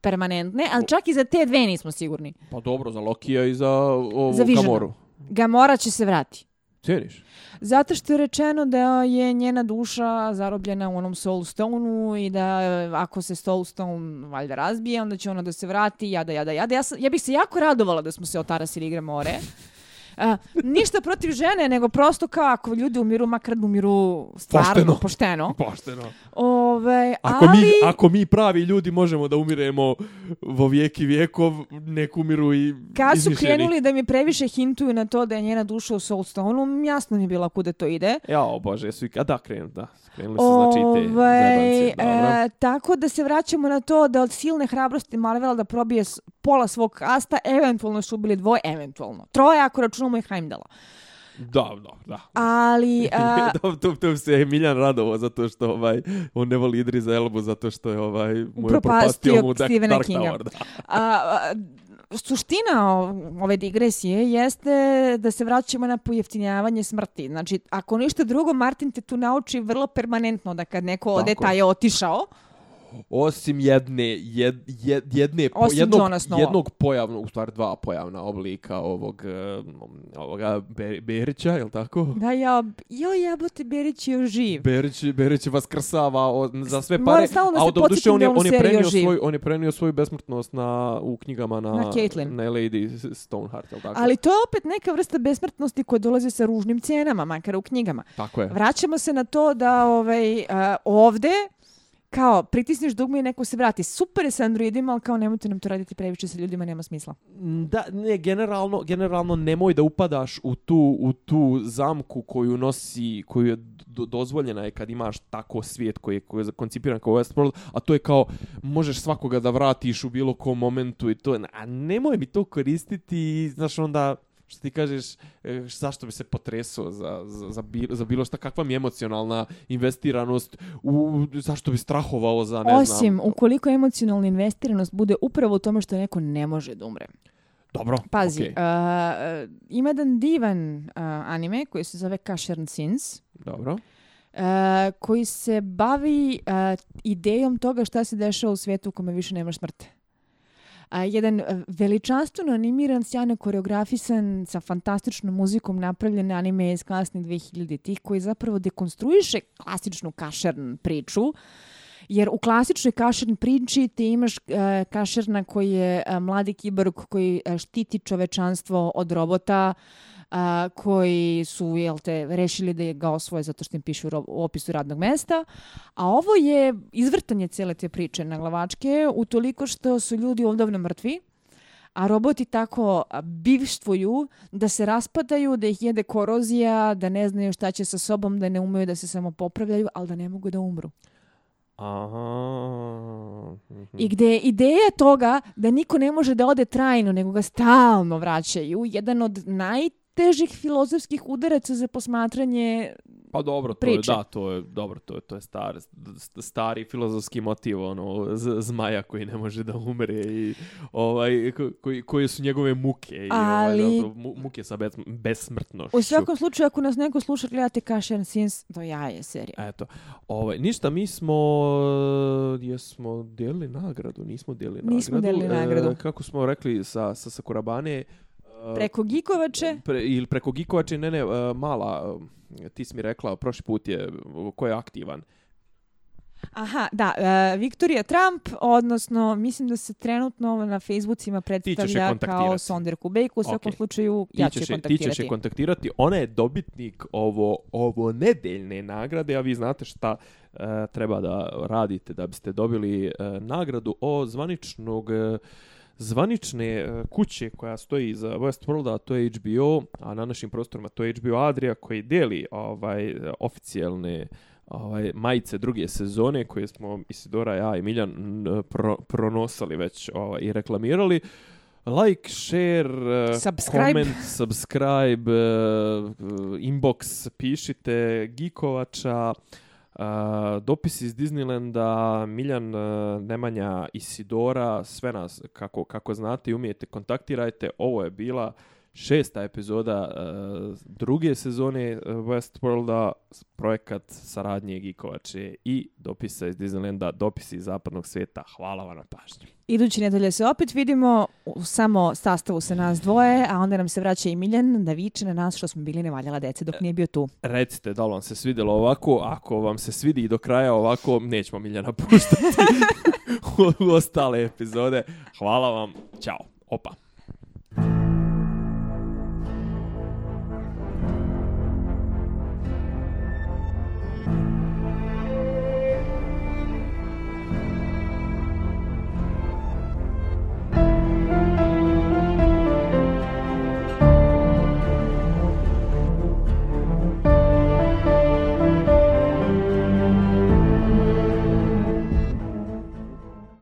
permanentne, ali čak i za te dve nismo sigurni. Pa dobro, za Lokija i za ovu Za. Gamoru. Gamora će se vrati. Cijeniš? Zato što je rečeno da je njena duša zarobljena u onom Soulstone-u i da e, ako se Soulstone valjda razbije, onda će ona da se vrati, jada, jada, jada. Ja, sam, ja bih se jako radovala da smo se otarasili igre more. A, ništa protiv žene, nego prosto kao ako ljudi umiru, makar umiru stvarno, Pošteno. pošteno. Pošteno. Ove, Ako, ali... mi, ako mi pravi ljudi možemo da umiremo vo vijeki vijekov, nek umiru i Kad su krenuli da mi previše hintuju na to da je njena duša u Soulstone-u, jasno mi je bila kuda to ide. Jao, bože, su i kada krenu, da. Krenuli su znači te e, tako da se vraćamo na to da od silne hrabrosti Marvela da probije pola svog kasta, eventualno su ubili dvoje, eventualno. Troje ako računamo i Heimdala. Da, da, da. Ali... [laughs] a, to, to se je Miljan radovo zato što ovaj, on ne voli Idriza Elbu zato što je ovaj, mu je propastio mu Dark, Dark. Tower. Da. a, a, suština ove digresije jeste da se vraćamo na pojeftinjavanje smrti. Znači, ako ništa drugo, Martin te tu nauči vrlo permanentno da kad neko ode, Tako. taj je otišao. Osim jedne, jed, jed, jedne, Osim jednog, jednog pojavnog, u stvari dva pojavna oblika ovog, eh, ovoga Be- Berića, je tako? Da, ja, jo, jebote, Berić je živ. Berić, Berić vas krsava o, za sve pare, a od duše on je, on je, prenio svoj, on je prenio svoju besmrtnost na, u knjigama na, Na Caitlyn. na Lady Stoneheart, je tako? Ali to je opet neka vrsta besmrtnosti koja dolazi sa ružnim cijenama, makar u knjigama. Tako je. Vraćamo se na to da ovaj, a, ovde kao pritisneš dugme i neko se vrati. Super je sa androidima, ali kao nemojte nam to raditi previše sa ljudima, nema smisla. Mm, da, ne, generalno, generalno nemoj da upadaš u tu, u tu zamku koju nosi, koju je do, dozvoljena je kad imaš tako svijet koji je, koji je koncipiran kao Westworld, a to je kao možeš svakoga da vratiš u bilo kom momentu i to, a nemoj mi to koristiti i znaš onda što ti kažeš, e, zašto bi se potresao za, za, za, bilo, za bilo šta, kakva mi je emocionalna investiranost, u, zašto bi strahovao za, ne Osim, znam. ukoliko emocionalna investiranost bude upravo u tome što neko ne može da umre. Dobro, Pazi, okej, a, ima jedan divan a, anime koji se zove Kashern Sins. dobro. a, koji se bavi a, idejom toga šta se dešava u svijetu u kome više nema smrti. A, jedan e, veličanstveno animiran, sjajno koreografisan, sa fantastičnom muzikom napravljen anime iz kasnih 2000-ih koji zapravo dekonstruiše klasičnu kašern priču. Jer u klasičnoj kašern priči ti imaš e, kašerna koji je e, mladi kiborg koji e, štiti čovečanstvo od robota, a, koji su jel te, rešili da je ga osvoje zato što im piše u, u opisu radnog mesta. A ovo je izvrtanje cele te priče na glavačke u toliko što su ljudi ovdavno mrtvi, a roboti tako bivštvuju da se raspadaju, da ih jede korozija, da ne znaju šta će sa sobom, da ne umeju da se samo popravljaju, ali da ne mogu da umru. Aha. I gde je ideja toga da niko ne može da ode trajno, nego ga stalno vraćaju, jedan od najtežih filozofskih udaraca za posmatranje Pa dobro, to priče. je, da, to je, dobro, to je, to je star, st- stari filozofski motiv, ono, z, zmaja koji ne može da umre i, ovaj, ko, koji, koje su njegove muke i, Ali- ovaj, zato, mu, muke sa bes, besmrtnošću. U svakom slučaju, ako nas neko sluša, gledate Cashier Sins, to ja je serija. Eto, ovaj, ništa, mi smo, jesmo dijelili nagradu, nismo dijelili Nismo nagradu. dijelili nagradu. E, kako smo rekli sa, sa Sakurabane, Preko Gikovače, Pre, ili preko Gikovače, ne, ne, e, mala, e, ti si mi rekla, prošli put je, ko je aktivan. aha, da, e, Viktorija Trump, odnosno, mislim da se trenutno na Facebookima predstavlja kao kontaktirati. Sonder Kubejku, u svakom Ok. slučaju Ti ja ću je je- ti ćeš je kontaktirati. kontaktirati. Ona je dobitnik ovo, ovo nedeljne nagrade, a vi znate šta e, treba da radite da biste dobili e, nagradu o zvaničnog e, zvanične e, kuće koja stoji iza Westworlda, a to je HBO, a na našim prostorima to je HBO Adria koji deli ovaj e, oficijalne ovaj majice druge sezone koje smo Isidora, ja i Miljan pro, pronosali već ovaj, i reklamirali. Like, share, eh, Subscribe. comment, subscribe, eh, inbox, pišite, Gikovača, eh, dopis iz Disneylanda, Miljan, uh, Nemanja, Isidora, sve nas, kako, kako znate i umijete, kontaktirajte. Ovo je bila šesta epizoda eh, druge sezone eh, Westworlda, projekat saradnje Gikovače i dopisa iz Disneylanda, dopisi iz zapadnog svijeta. Hvala vam na pažnju. Iduće nedelje se opet vidimo u samo sastavu sa nas dvoje, a onda nam se vraća i Miljan da viče na nas što smo bili nevaljala dece dok nije bio tu. Recite da li vam se svidjelo ovako, ako vam se svidi i do kraja ovako, nećemo Miljana puštati [laughs] u, u ostale epizode. Hvala vam, ćao, opa.